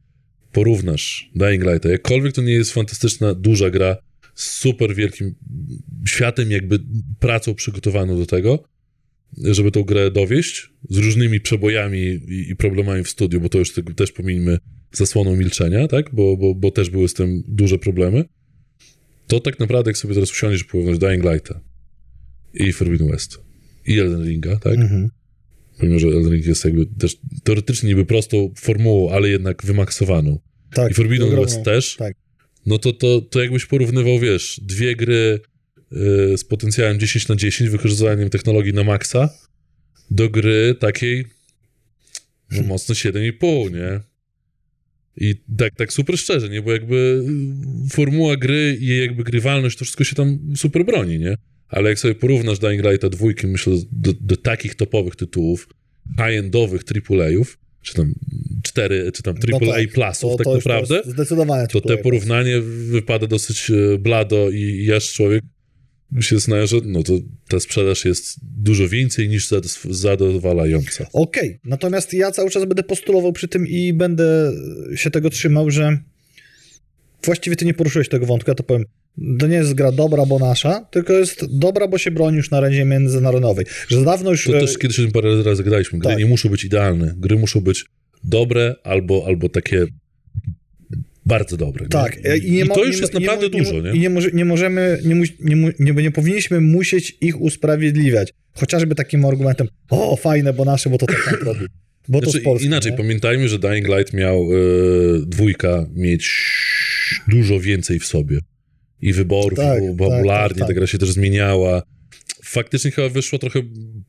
porównasz Dying Lighta, jakkolwiek to nie jest fantastyczna, duża gra z super wielkim światem, jakby pracą przygotowaną do tego, żeby tą grę dowieść, z różnymi przebojami i, problemami w studiu, bo to już tego też pomińmy zasłoną milczenia, tak, bo, bo, bo też były z tym duże problemy, to tak naprawdę jak sobie teraz usiądziesz i porównać Dying Lighta i Forbidden West i Elden Ringa, tak, Mhm. pomimo, że Elden Ring jest jakby też teoretycznie niby prostą formułą, ale jednak wymaksowaną Tak, i Forbidden ogromną. West też, tak. no to, to, to jakbyś porównywał, wiesz, dwie gry y, z potencjałem 10 na 10, wykorzystaniem technologii na maksa, do gry takiej no, mocno 7,5, nie? I tak, tak super szczerze, nie? Bo jakby y, formuła gry i jej jakby grywalność, to wszystko się tam super broni, nie? Ale jak sobie porównasz Dying Lighta dwójki, myślę, do, do takich topowych tytułów, high-endowych AAA-ów, czy tam 4, czy tam AAA No tak, plusów, to- tak to naprawdę, Zdecydowanie. to te porównanie wypada dosyć e, blado i, i aż człowiek się zna, że no to ta sprzedaż jest dużo więcej niż zad- zadowalająca. Okej, natomiast ja cały czas będę postulował przy tym i będę się tego trzymał, że właściwie ty nie poruszyłeś tego wątku, ja to powiem. To nie jest gra dobra, bo nasza, tylko jest dobra, bo się broni już na arenie międzynarodowej. Że dawno już... To e, też kiedyś o tym parę razy gadaliśmy. Gry tak. nie muszą być idealne. Gry muszą być dobre albo, albo takie bardzo dobre. Tak, nie? i, nie I to już nie, jest naprawdę nie, dużo, I nie? nie, może, nie możemy, nie, mu, nie, nie, nie powinniśmy musieć ich usprawiedliwiać. Chociażby takim argumentem, o fajne, bo nasze, bo to tak robi. Bo to Znaczy, z Polski, inaczej, nie? pamiętajmy, że Dying Light miał e, dwójka mieć dużo więcej w sobie. I wyborów, Tak, i tak, popularnie, tak, tak. ta gra się też zmieniała. Faktycznie chyba wyszła trochę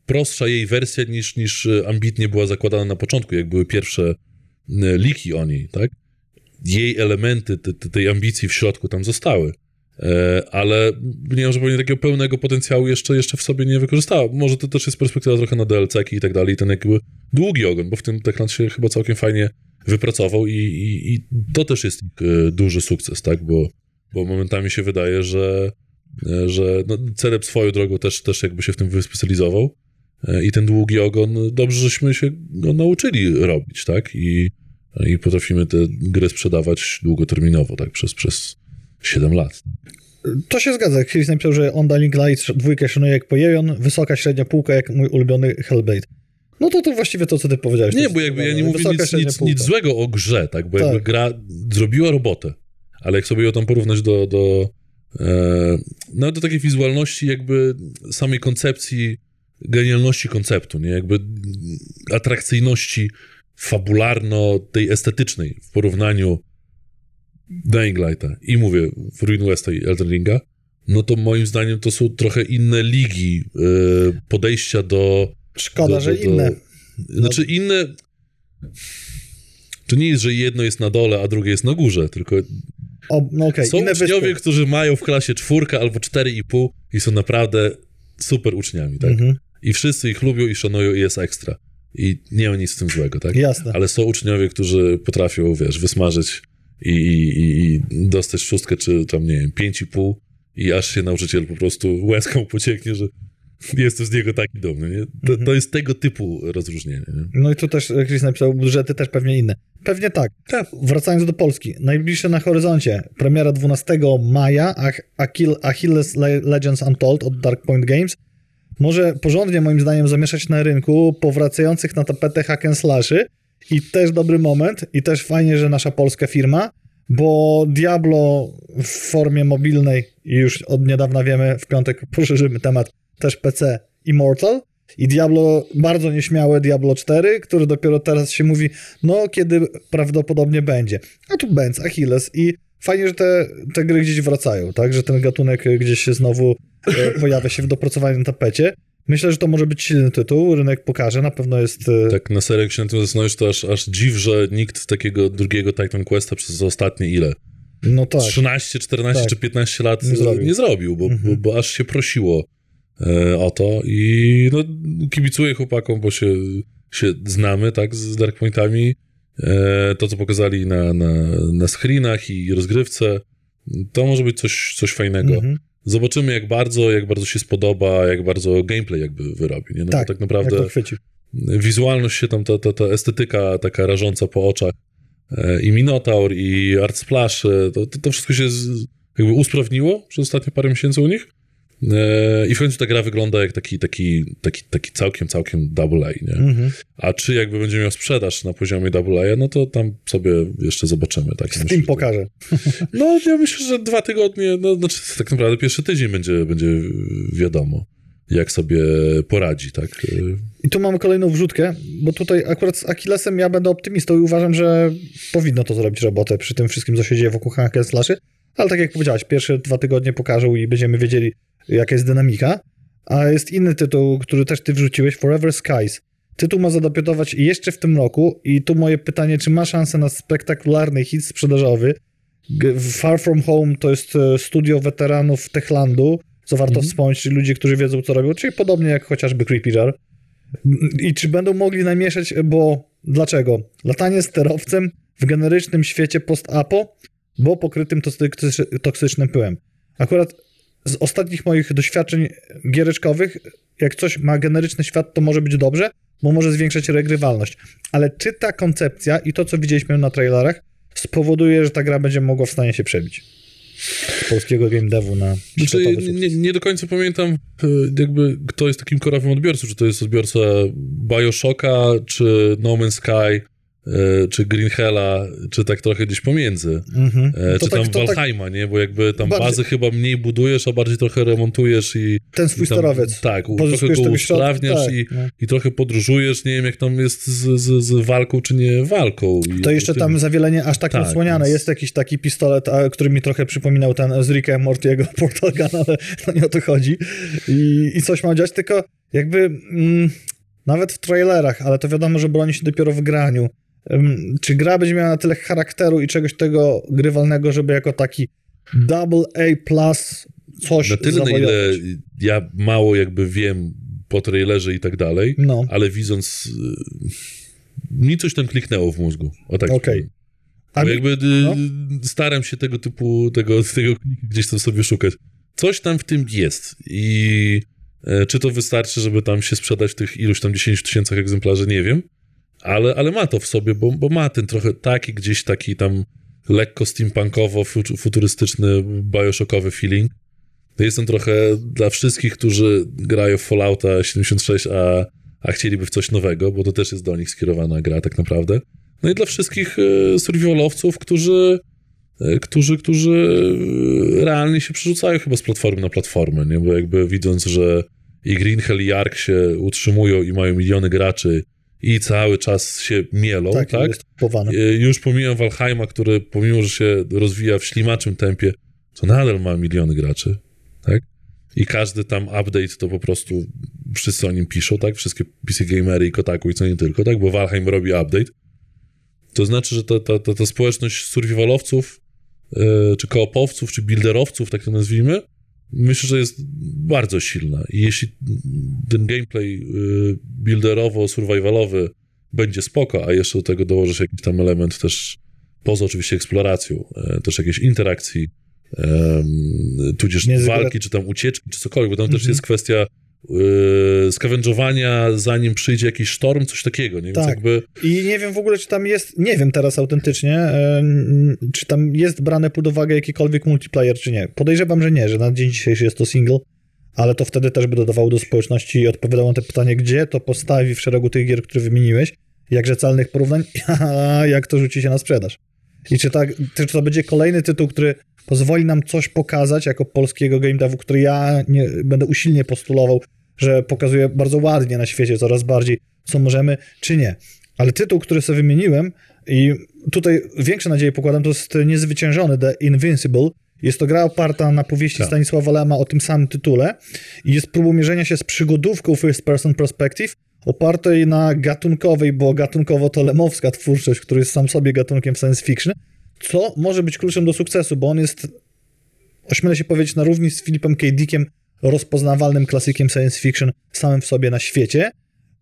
prostsza jej wersja niż, niż e, ambitnie była zakładana na początku, jak były pierwsze e, liki o niej, tak? Jej elementy te, te, tej ambicji w środku tam zostały. E, ale nie że pewnie takiego pełnego potencjału jeszcze, jeszcze w sobie nie wykorzystała. Może to też jest perspektywa trochę na DLC-ki i tak dalej, i ten jakby długi ogon, bo w tym Techland się chyba całkiem fajnie wypracował i, i, i to też jest ich duży sukces, tak? Bo, bo momentami się wydaje, że, e, że no, Celeb swoją drogą też, też jakby się w tym wyspecjalizował e, i ten długi ogon, dobrze, żeśmy się go nauczyli robić, tak? I, i potrafimy te gry sprzedawać długoterminowo, tak? Przez, przez 7 lat. To się zgadza. Chris napisał, że on Dying Light dwójkę szanuje jak pojejon, wysoka średnia półka jak mój ulubiony Hellblade. No to to właściwie to, co ty powiedziałeś. Nie, bo jakby ja nie mówię nic, nic, nic złego o grze, tak? Bo jakby Tak. gra zrobiła robotę, ale jak sobie ją tam porównać do, do e, no do takiej wizualności jakby samej koncepcji, genialności konceptu, nie? Jakby atrakcyjności fabularno tej estetycznej w porównaniu Dying Lighta i mówię w Ruin Westa i Elden Ringa, no to moim zdaniem to są trochę inne ligi e, podejścia do Szkoda, do- że do- do- inne. Znaczy inne. To nie jest, że jedno jest na dole, a drugie jest na górze, tylko O, no okej, są inne uczniowie, wyspy. którzy mają w klasie czwórkę albo cztery i pół i są naprawdę super uczniami, tak? Mhm, I wszyscy ich lubią i szanują i jest ekstra. I nie ma nic z tym złego, tak? jasne. Ale są uczniowie, którzy potrafią, wiesz, wysmażyć i, i, i dostać szóstkę, czy tam, nie wiem, pięć i pół i aż się nauczyciel po prostu łezką pocieknie, że jestem z niego taki dumny, nie? To, Mhm. to jest tego typu rozróżnienie, nie? No i tu też Chris napisał, budżety też pewnie inne. Pewnie tak. Tak. Wracając do Polski. Najbliższe na horyzoncie. Premiera 12 maja Ach- Achil- Achilles Le- Legends Untold od Dark Point Games. Może porządnie moim zdaniem zamieszać na rynku powracających na tapetę hack and slashy i też dobry moment i też fajnie, że nasza polska firma, bo Diablo w formie mobilnej już od niedawna wiemy, w piątek poszerzymy temat, też PC Immortal i Diablo, bardzo nieśmiałe Diablo 4, który dopiero teraz się mówi, no kiedy prawdopodobnie będzie. A tu Benz, Achilles i fajnie, że te, te gry gdzieś wracają, tak, że ten gatunek gdzieś się znowu e, pojawia się w dopracowanym tapecie. Myślę, że to może być silny tytuł, rynek pokaże, na pewno jest... e, Tak na serio, jak się na tym zastanowisz, to aż, aż dziw, że nikt takiego drugiego Titan Questa przez ostatnie ile? No tak. 13, 14 Tak. czy 15 lat Nie nie zrobił. zrobił, bo, Mhm. bo, bo aż się prosiło o to i no, kibicuję chłopakom, bo się, się znamy, tak, z Dark Pointami. E, to, co pokazali na, na, na screenach i rozgrywce, to może być coś, coś fajnego. Mhm. Zobaczymy, jak bardzo, jak bardzo się spodoba, jak bardzo gameplay jakby wyrobi, nie? No Tak, bo tak naprawdę wizualność się tam, ta, ta, ta estetyka taka rażąca po oczach e, i Minotaur, i Art Splash, e, to, to, to wszystko się z, jakby usprawniło przez ostatnie parę miesięcy u nich e, i w końcu ta gra wygląda jak taki, taki, taki, taki całkiem, całkiem double A, nie? Mhm. A czy jakby będzie miał sprzedaż na poziomie double A, no to tam sobie jeszcze zobaczymy. Tak? Myślę, Steam że- pokaże. No, ja myślę, że dwa tygodnie, no, znaczy tak naprawdę pierwszy tydzień będzie, będzie wiadomo, jak sobie poradzi, tak? E, I tu mamy kolejną wrzutkę, bo tutaj akurat z Achillesem ja będę optymistą i uważam, że powinno to zrobić robotę przy tym wszystkim, co się dzieje wokół hack and slashy, ale tak jak powiedziałeś, pierwsze dwa tygodnie pokażą i będziemy wiedzieli, jaka jest dynamika. A jest inny tytuł, który też ty wrzuciłeś, Forever Skies. Tytuł ma zadebiutować jeszcze w tym roku i tu moje pytanie, czy ma szansę na spektakularny hit sprzedażowy? Far From Home to jest e, studio weteranów Techlandu, co warto Mhm. wspomnieć, ludzie, którzy wiedzą, co robią, czyli podobnie jak chociażby Creepy Jar. I czy będą mogli namieszać, bo dlaczego? Latanie sterowcem w generycznym świecie post-apo, bo pokrytym toksy- toksycznym pyłem. Akurat z ostatnich moich doświadczeń giereczkowych, jak coś ma generyczny świat, to może być dobrze, bo może zwiększać regrywalność. Ale czy ta koncepcja i to, co widzieliśmy na trailerach, spowoduje, że ta gra będzie mogła w stanie się przebić? Z polskiego game devu na Znaczy, nie, nie do końca pamiętam, e, jakby kto jest takim korowym odbiorcą, czy to jest odbiorca Bioshocka, czy No Man's Sky, czy Green Hella, czy tak trochę gdzieś pomiędzy. Mhm. E, czy tak- tam to tak- nie? Bo jakby tam Bardziej- bazy chyba mniej budujesz, a bardziej trochę remontujesz i Ten swój i tam, sterowiec. Tak, trochę go usprawniasz tak, i, no. i trochę podróżujesz, nie wiem jak tam jest z, z, z walką, czy nie walką. I To jeszcze tym- tam zawielenie aż tak, Tak, odsłaniane. więc- Jest jakiś taki pistolet, a, który mi trochę przypominał ten z Ricka Mortiego Portal Gun, ale to nie o to chodzi. I, i coś ma dziać, tylko jakby mm, nawet w trailerach, ale to wiadomo, że broni się dopiero w graniu. Czy gra będzie miała na tyle charakteru i czegoś tego grywalnego, żeby jako taki double A plus coś Na tyle, na ile ja mało jakby wiem po trailerze i tak dalej, No, ale widząc y, mi coś tam kliknęło w mózgu. O tak. Okej. powiem. A mi- jakby y, no. staram się tego typu, tego, tego gdzieś tam sobie szukać. Coś tam w tym jest i e, czy to wystarczy, żeby tam się sprzedać w tych iluś tam 10 tysięcach egzemplarzy, nie wiem, ale, ale ma to w sobie, bo, bo ma ten trochę taki gdzieś taki tam lekko steampunkowo, fu- futurystyczny, bioshockowy feeling. Jest on trochę dla wszystkich, którzy grają w Fallouta 76, a, a chcieliby w coś nowego, bo to też jest do nich skierowana gra tak naprawdę. No i dla wszystkich e, survivalowców, którzy, e, którzy, którzy e, realnie się przerzucają chyba z platformy na platformę, nie? Bo jakby widząc, że i Green Hell i Ark się utrzymują i mają miliony graczy i cały czas się mielą, tak, tak? E, Już pomijam Valheima, który pomimo, że się rozwija w ślimaczym tempie, to nadal ma miliony graczy, tak? I każdy tam update to po prostu wszyscy o nim piszą, tak? Wszystkie PC Gamery i Kotaku i co nie tylko, tak? Bo Valheim robi update. To znaczy, że ta, ta, ta, ta społeczność survivalowców, e, czy koopowców, czy builderowców, tak to nazwijmy, myślę, że jest bardzo silna. I jeśli ten gameplay e, builderowo-survivalowy będzie spoko, a jeszcze do tego dołożysz jakiś tam element też, poza oczywiście eksploracją, e, też jakiejś interakcji, tudzież walki, czy tam ucieczki, czy cokolwiek, bo tam też Mhm. jest kwestia y, skawędżowania, zanim przyjdzie jakiś sztorm, coś takiego, nie? Więc Tak. jakby I nie wiem w ogóle, czy tam jest, nie wiem teraz autentycznie, e, czy tam jest brane pod uwagę jakikolwiek multiplayer, czy nie. Podejrzewam, że nie, że na dzień dzisiejszy jest to single, ale to wtedy też by dodawało do społeczności i odpowiadało na te pytanie, gdzie to postawi w szeregu tych gier, które wymieniłeś, jakże calnych porównań, jak to rzuci się na sprzedaż. I czy, tak, czy to będzie kolejny tytuł, który pozwoli nam coś pokazać jako polskiego game devu, który ja nie, będę usilnie postulował, że pokazuje bardzo ładnie na świecie coraz bardziej, co możemy, czy nie. Ale tytuł, który sobie wymieniłem i tutaj większe nadzieje pokładam, to jest niezwyciężony The Invincible. Jest to gra oparta na powieści Tak. Stanisława Lema o tym samym tytule i jest próbą mierzenia się z przygodówką First Person Perspective opartej na gatunkowej, bo gatunkowo to lemowska twórczość, który jest sam sobie gatunkiem science fiction, co może być kluczem do sukcesu, bo on jest, ośmielę się powiedzieć, na równi z Philipem K. Dickiem rozpoznawalnym klasykiem science fiction samym w sobie na świecie.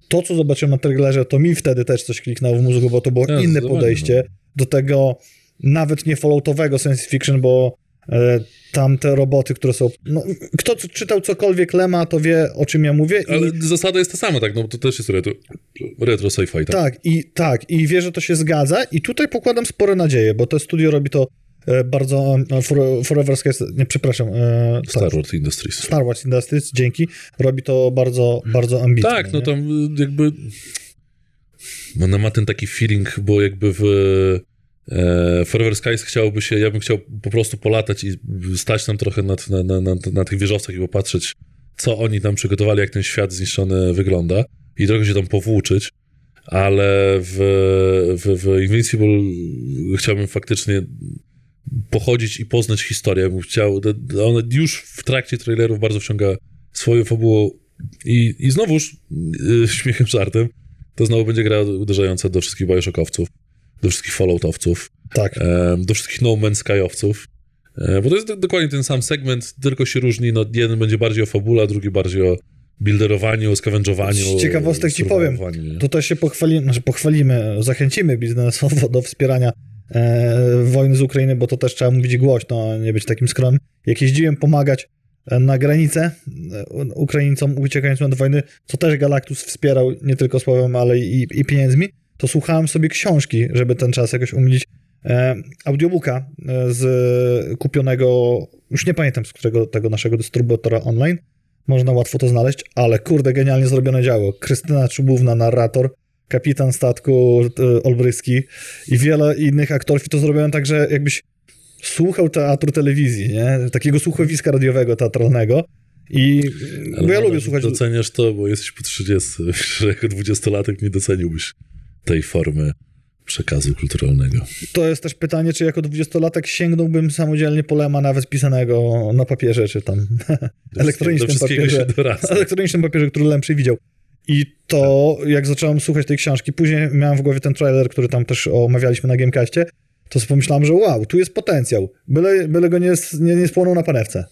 To, co zobaczyłem na trailerze, to mi wtedy też coś kliknęło w mózgu, bo to było Ja, inne podejście do tego nawet nie falloutowego science fiction, bo e, tam te roboty, które są... No, kto czytał cokolwiek Lema, to wie, o czym ja mówię. I, Ale zasada jest ta sama, tak? No bo to też jest retro, retro sci-fi, tak? tak, i tak, i wierzę, że to się zgadza i tutaj pokładam spore nadzieje, bo to studio robi to bardzo... E, for, Forever Skies, nie, przepraszam. E, Star tak, Wars Industries. Star Wars Industries, dzięki, robi to bardzo, bardzo ambitnie. Tak, no nie? tam y, jakby ona ma ten taki feeling, bo jakby w e, Forever Skies chciałoby się, ja bym chciał po prostu polatać i stać tam trochę nad, na, na, na, na tych wieżowcach i popatrzeć, co oni tam przygotowali, jak ten świat zniszczony wygląda i trochę się tam powłóczyć, ale w, w, w Invincible chciałbym faktycznie pochodzić i poznać historię. Bym chciał, on już w trakcie trailerów bardzo wciąga swoją fabułą i, i znowuż yy, śmiechem, żartem, to znowu będzie gra uderzająca do wszystkich Bioshockowców, do wszystkich Falloutowców, Tak. em, do wszystkich No Man's Skyowców E, Bo to jest do- dokładnie ten sam segment, tylko się różni, no jeden będzie bardziej o fabule, a drugi bardziej o builderowaniu, o scavengowaniu. Z ciekawostek ci powiem, nie? Tutaj się pochwalimy, znaczy pochwalimy, zachęcimy biznesowo do wspierania e, wojny z Ukrainy, bo to też trzeba mówić głośno, nie być takim skromnym. Jak jeździłem pomagać e, na granicę e, Ukraińcom uciekającym od wojny, co też Galactus wspierał nie tylko słowem, ale i, i pieniędzmi, to słuchałem sobie książki, żeby ten czas jakoś umilić. E, audiobooka e, z kupionego, już nie pamiętam z którego tego naszego dystrybutora online, można łatwo to znaleźć, ale kurde, genialnie zrobione działo. Krystyna Czubówna, narrator, kapitan statku e, Olbryski i wiele innych aktorów i to zrobione tak, że jakbyś słuchał teatru telewizji, nie? Takiego słuchowiska radiowego, teatralnego i Ale bo ja lubię słuchać... Doceniasz to, bo jesteś po 30, że jako dwudziestolatek nie doceniłbyś tej formy przekazu kulturalnego. To jest też pytanie, czy jako dwudziestolatek sięgnąłbym samodzielnie po Lema nawet pisanego na papierze, czy tam elektronicznym papierze. elektronicznym papierze, który Lem przewidział. I to, jak zacząłem słuchać tej książki, później miałem w głowie ten trailer, który tam też omawialiśmy na Gamecaście, to sobie pomyślałem, że wow, tu jest potencjał. Byle, byle go nie, nie, nie spłonął na panewce.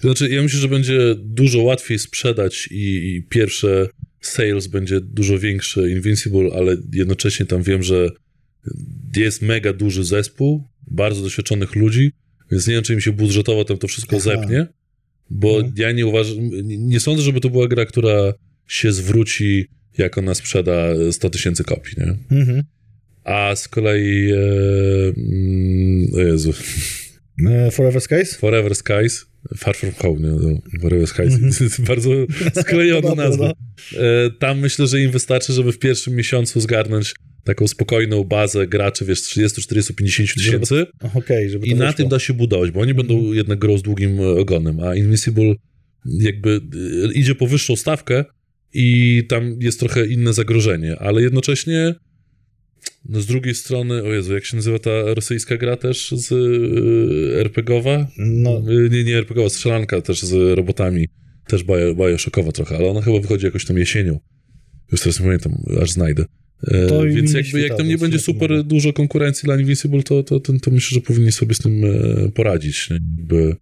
To znaczy, ja myślę, że będzie dużo łatwiej sprzedać i, i pierwsze sales będzie dużo większe Invincible, ale jednocześnie tam wiem, że jest mega duży zespół, bardzo doświadczonych ludzi, więc nie wiem, czy im się budżetowo tam to wszystko Aha. zepnie, bo Mhm. ja nie uważam, nie sądzę, żeby to była gra, która się zwróci, jak ona sprzeda 100 tysięcy kopii, nie? Mhm. A z kolei, e, mm, o Jezu, E, Forever Skies? Forever Skies, Far From Home, nie? No, Forever Skies, Mhm. bardzo sklejona nazwa. E, tam myślę, że im wystarczy, żeby w pierwszym miesiącu zgarnąć taką spokojną bazę graczy, wiesz, 30, 40, 50 tysięcy to i na wyszło. tym da się budować, bo oni będą jednak grą z długim ogonem, a Invincible jakby e, idzie po wyższą stawkę i tam jest trochę inne zagrożenie, ale jednocześnie no z drugiej strony, o Jezu, jak się nazywa ta rosyjska gra też z e, RPGowa? No, Y, Nie, nie RPGowa, strzelanka też z robotami, też bio, bioszokowa trochę, ale ona chyba wychodzi jakoś tam jesienią. Już teraz nie pamiętam, aż znajdę. E, To Więc jakby jak tam nie będzie super dużo konkurencji dla Invincible, to, to, to, to myślę, że powinni sobie z tym e, poradzić. Jakby,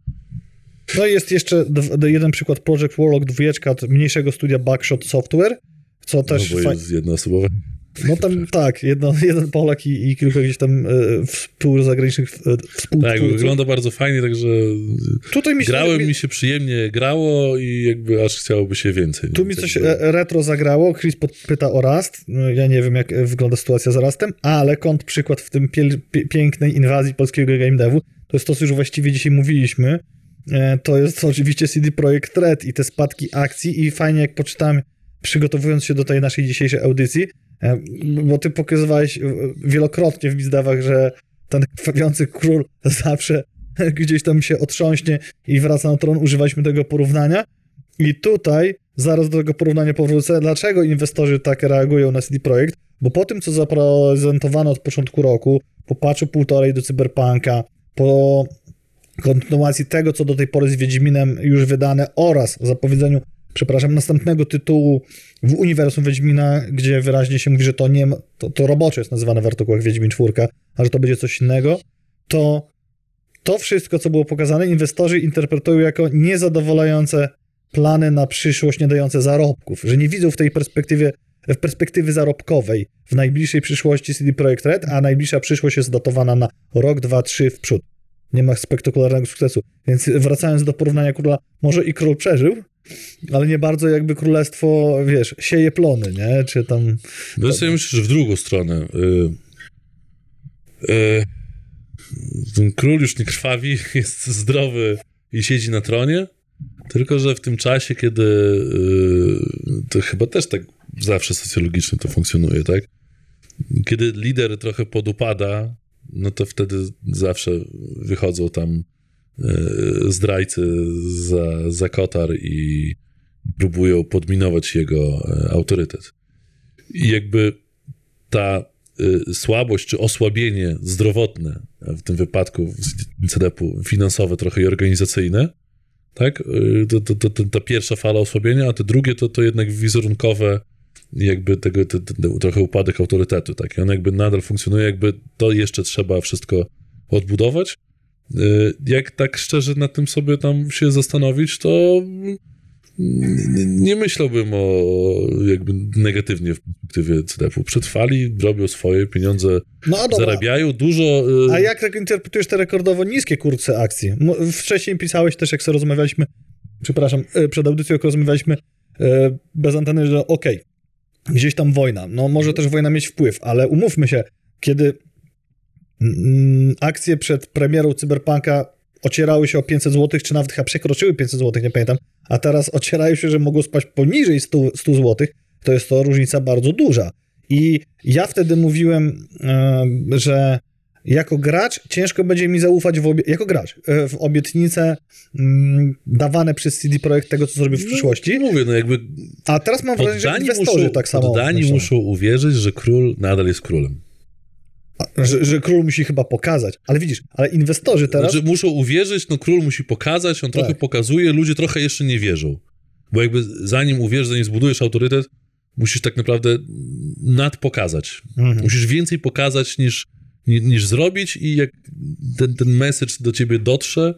no i jest jeszcze jeden przykład Project Warlock dwójeczka od mniejszego studia Backshot Software, co też no bo fa- jest jednoosobowe. No tam tak, jedno, jeden Polak i, i kilka gdzieś tam e, współzagranicznych e, Tak, wygląda bardzo fajnie, także Tutaj mi się, grałem, mi, mi się przyjemnie grało i jakby aż chciałoby się więcej. tu mi Tak coś e, retro zagrało. Chris podpyta o Rust. No, Ja nie wiem, jak wygląda sytuacja z Rustem, ale kąt przykład w tym piel, pie, pięknej inwazji polskiego game devu, to jest to, co już właściwie dzisiaj mówiliśmy. E, To jest oczywiście CD Projekt Red i te spadki akcji i fajnie jak poczytałem, przygotowując się do tej naszej dzisiejszej audycji, e, bo ty pokazywałeś e, wielokrotnie w Bizdawach, że ten krwawiący król zawsze gdzieś tam się otrząśnie i wraca na tron. Używaliśmy tego porównania. I tutaj zaraz do tego porównania powrócę. Dlaczego inwestorzy tak reagują na CD Projekt? Bo po tym, co zaprezentowano od początku roku, po patchu półtorej do Cyberpunka, po kontynuacji tego, co do tej pory z Wiedźminem już wydane oraz zapowiedzeniu, przepraszam, następnego tytułu w uniwersum Wiedźmina, gdzie wyraźnie się mówi, że to nie to, to roboczo jest nazywane w artykułach Wiedźmin 4, a że to będzie coś innego, to to wszystko, co było pokazane, inwestorzy interpretują jako niezadowalające plany na przyszłość, nie dające zarobków, że nie widzą w tej perspektywie, w perspektywy zarobkowej w najbliższej przyszłości CD Projekt Red, a najbliższa przyszłość jest datowana na rok, dwa, trzy w przód. Nie ma spektakularnego sukcesu. Więc wracając do porównania króla, może i król przeżył, ale nie bardzo jakby królestwo, wiesz, sieje plony, nie? Czy tam... No ja myślę, że w drugą stronę. Y, y, ten król już nie krwawi, jest zdrowy i siedzi na tronie, tylko że w tym czasie, kiedy y, to chyba też tak zawsze socjologicznie to funkcjonuje, tak? Kiedy lider trochę podupada, no to wtedy zawsze wychodzą tam y, zdrajcy za, za kotar i próbują podminować jego e, autorytet. I jakby ta y, słabość czy osłabienie zdrowotne, w tym wypadku CDP-u finansowe trochę i organizacyjne, tak? To, to, to ta pierwsza fala osłabienia, a te drugie to, to jednak wizerunkowe jakby tego, te, te, trochę upadek autorytetu, tak? I on jakby nadal funkcjonuje, jakby to jeszcze trzeba wszystko odbudować. y, jak tak szczerze nad tym sobie tam się zastanowić, to nie, myślałbym o jakby negatywnie w perspektywie CDF-u. Przetrwali, robią swoje, pieniądze No zarabiają, dużo... y, A jak interpretujesz te rekordowo niskie kursy akcji? Wcześniej pisałeś też, jak sobie rozmawialiśmy, przepraszam, e, przed audycją, jak rozmawialiśmy e, bez anteny, że okej, gdzieś tam wojna, no może też wojna mieć wpływ, ale umówmy się, kiedy mm, akcje przed premierą Cyberpunka ocierały się o 500 zł, czy nawet chyba przekroczyły 500 zł, nie pamiętam, a teraz ocierają się, że mogą spaść poniżej 100, 100 zł, to jest to różnica bardzo duża. I ja wtedy mówiłem, e, że jako gracz ciężko będzie mi zaufać w obie- jako gracz e, w obietnice mm, dawane przez CD Projekt tego, co zrobił w no, przyszłości. Mówię, no jakby A teraz mam wrażenie, że inwestorzy muszą, tak samo poddani myślą. muszą uwierzyć, że król nadal jest królem. Że, że król musi chyba pokazać. Ale widzisz, ale inwestorzy teraz... Znaczy, muszą uwierzyć, no król musi pokazać, on trochę Tak. pokazuje, ludzie trochę jeszcze nie wierzą. Bo jakby zanim uwierzysz, zanim zbudujesz autorytet, musisz tak naprawdę nadpokazać. Mhm. Musisz więcej pokazać niż, ni- niż zrobić i jak ten, ten message do ciebie dotrze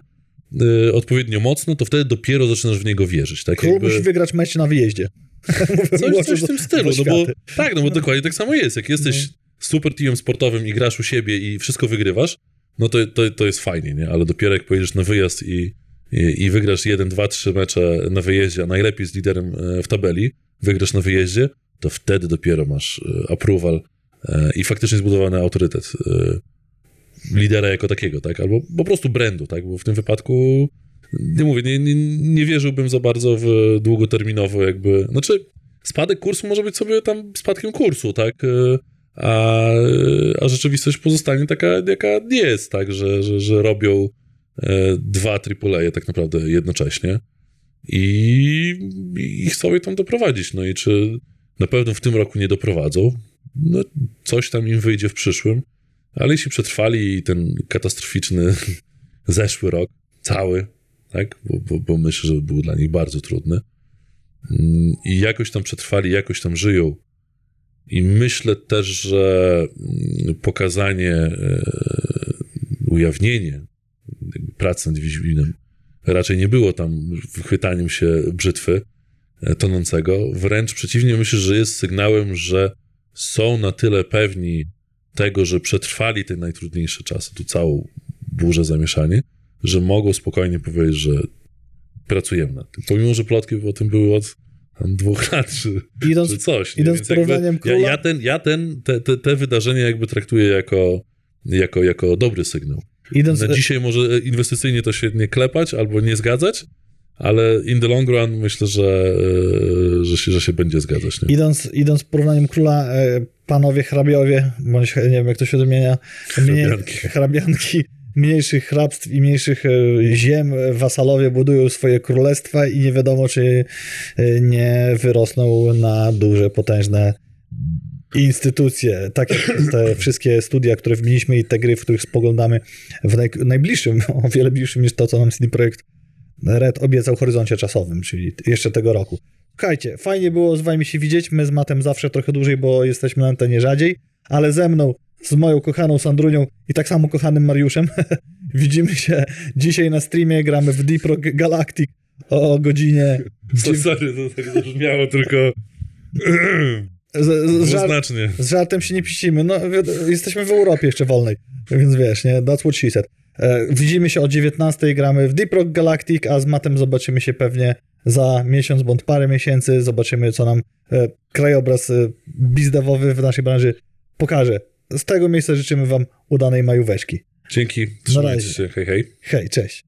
y, odpowiednio mocno, to wtedy dopiero zaczynasz w niego wierzyć. Tak Król jakby... musi wygrać mecz na wyjeździe. Coś, coś w tym stylu, no bo, tak, no bo dokładnie tak samo jest. Jak jesteś super teamem sportowym i grasz u siebie i wszystko wygrywasz, no to, to, to jest fajnie, nie? Ale dopiero jak pojedziesz na wyjazd i, i, i wygrasz jeden, dwa, trzy mecze na wyjeździe, a najlepiej z liderem e, w tabeli, wygrasz na wyjeździe, to wtedy dopiero masz e, approval e, i faktycznie zbudowany autorytet e, lidera jako takiego, tak? Albo po prostu brandu, tak? Bo w tym wypadku nie mówię, nie, nie, nie wierzyłbym za bardzo w długoterminowo jakby, znaczy spadek kursu może być sobie tam spadkiem kursu, tak? E, A, a rzeczywistość pozostanie taka, jaka jest, tak? Że, że, że robią e, dwa AAA tak naprawdę jednocześnie i, i chcą je tam doprowadzić. No i czy na pewno w tym roku nie doprowadzą? No, coś tam im wyjdzie w przyszłym, ale jeśli przetrwali ten katastroficzny zeszły rok, cały, tak? Bo, bo, bo myślę, że był dla nich bardzo trudny. Mm, I jakoś tam przetrwali, jakoś tam żyją. I myślę też, że mm, pokazanie, e, ujawnienie pracy nad Wiedźminem raczej nie było tam wychwytaniem się brzytwy e, tonącego. Wręcz przeciwnie, myślę, że jest sygnałem, że są na tyle pewni tego, że przetrwali te najtrudniejsze czasy, tu całą burzę, zamieszanie, że mogą spokojnie powiedzieć, że pracujemy nad tym. Pomimo, że plotki o tym były od dwóch lat, czy, Idąc, czy coś. nie? idąc Więc porównaniem jakby ja, króla- ja, ten, ja ten, te, te, te wydarzenia jakby traktuję jako, jako, jako dobry sygnał. idąc, Na dzisiaj może inwestycyjnie to się nie klepać albo nie zgadzać, ale in the long run myślę, że, e, że, się, że się będzie zgadzać. Nie? idąc, idąc porównaniem króla, e, panowie hrabiowie, bądź nie wiem jak to się odmienia, mnie- Hrabianki. hrabianki mniejszych hrabstw i mniejszych e, ziem, wasalowie budują swoje królestwa i nie wiadomo, czy nie wyrosną na duże, potężne instytucje, tak jak te wszystkie studia, które wymieniliśmy i te gry, w których spoglądamy w naj, najbliższym, o wiele bliższym niż to, co nam CD Projekt Red obiecał w horyzoncie czasowym, czyli jeszcze tego roku. Słuchajcie, fajnie było z wami się widzieć, my z Matem zawsze trochę dłużej, bo jesteśmy na antenie rzadziej, ale ze mną, z moją kochaną Sandrunią i tak samo kochanym Mariuszem widzimy się dzisiaj na streamie, gramy w Deep Rock Galactic o godzinie... So, sorry, to tak zabrzmiało tylko Z, z, z, żart, z żartem się nie piścimy, no jesteśmy w Europie jeszcze wolnej, więc wiesz, nie, that's what she said. E, widzimy się o 19, gramy w Deep Rock Galactic, a z Matem zobaczymy się pewnie za miesiąc bądź parę miesięcy, zobaczymy co nam e, krajobraz e, bizdewowy w naszej branży pokaże. Z tego miejsca życzymy wam udanej majóweczki. Dzięki, trzymajcie się, hej hej. Hej, cześć.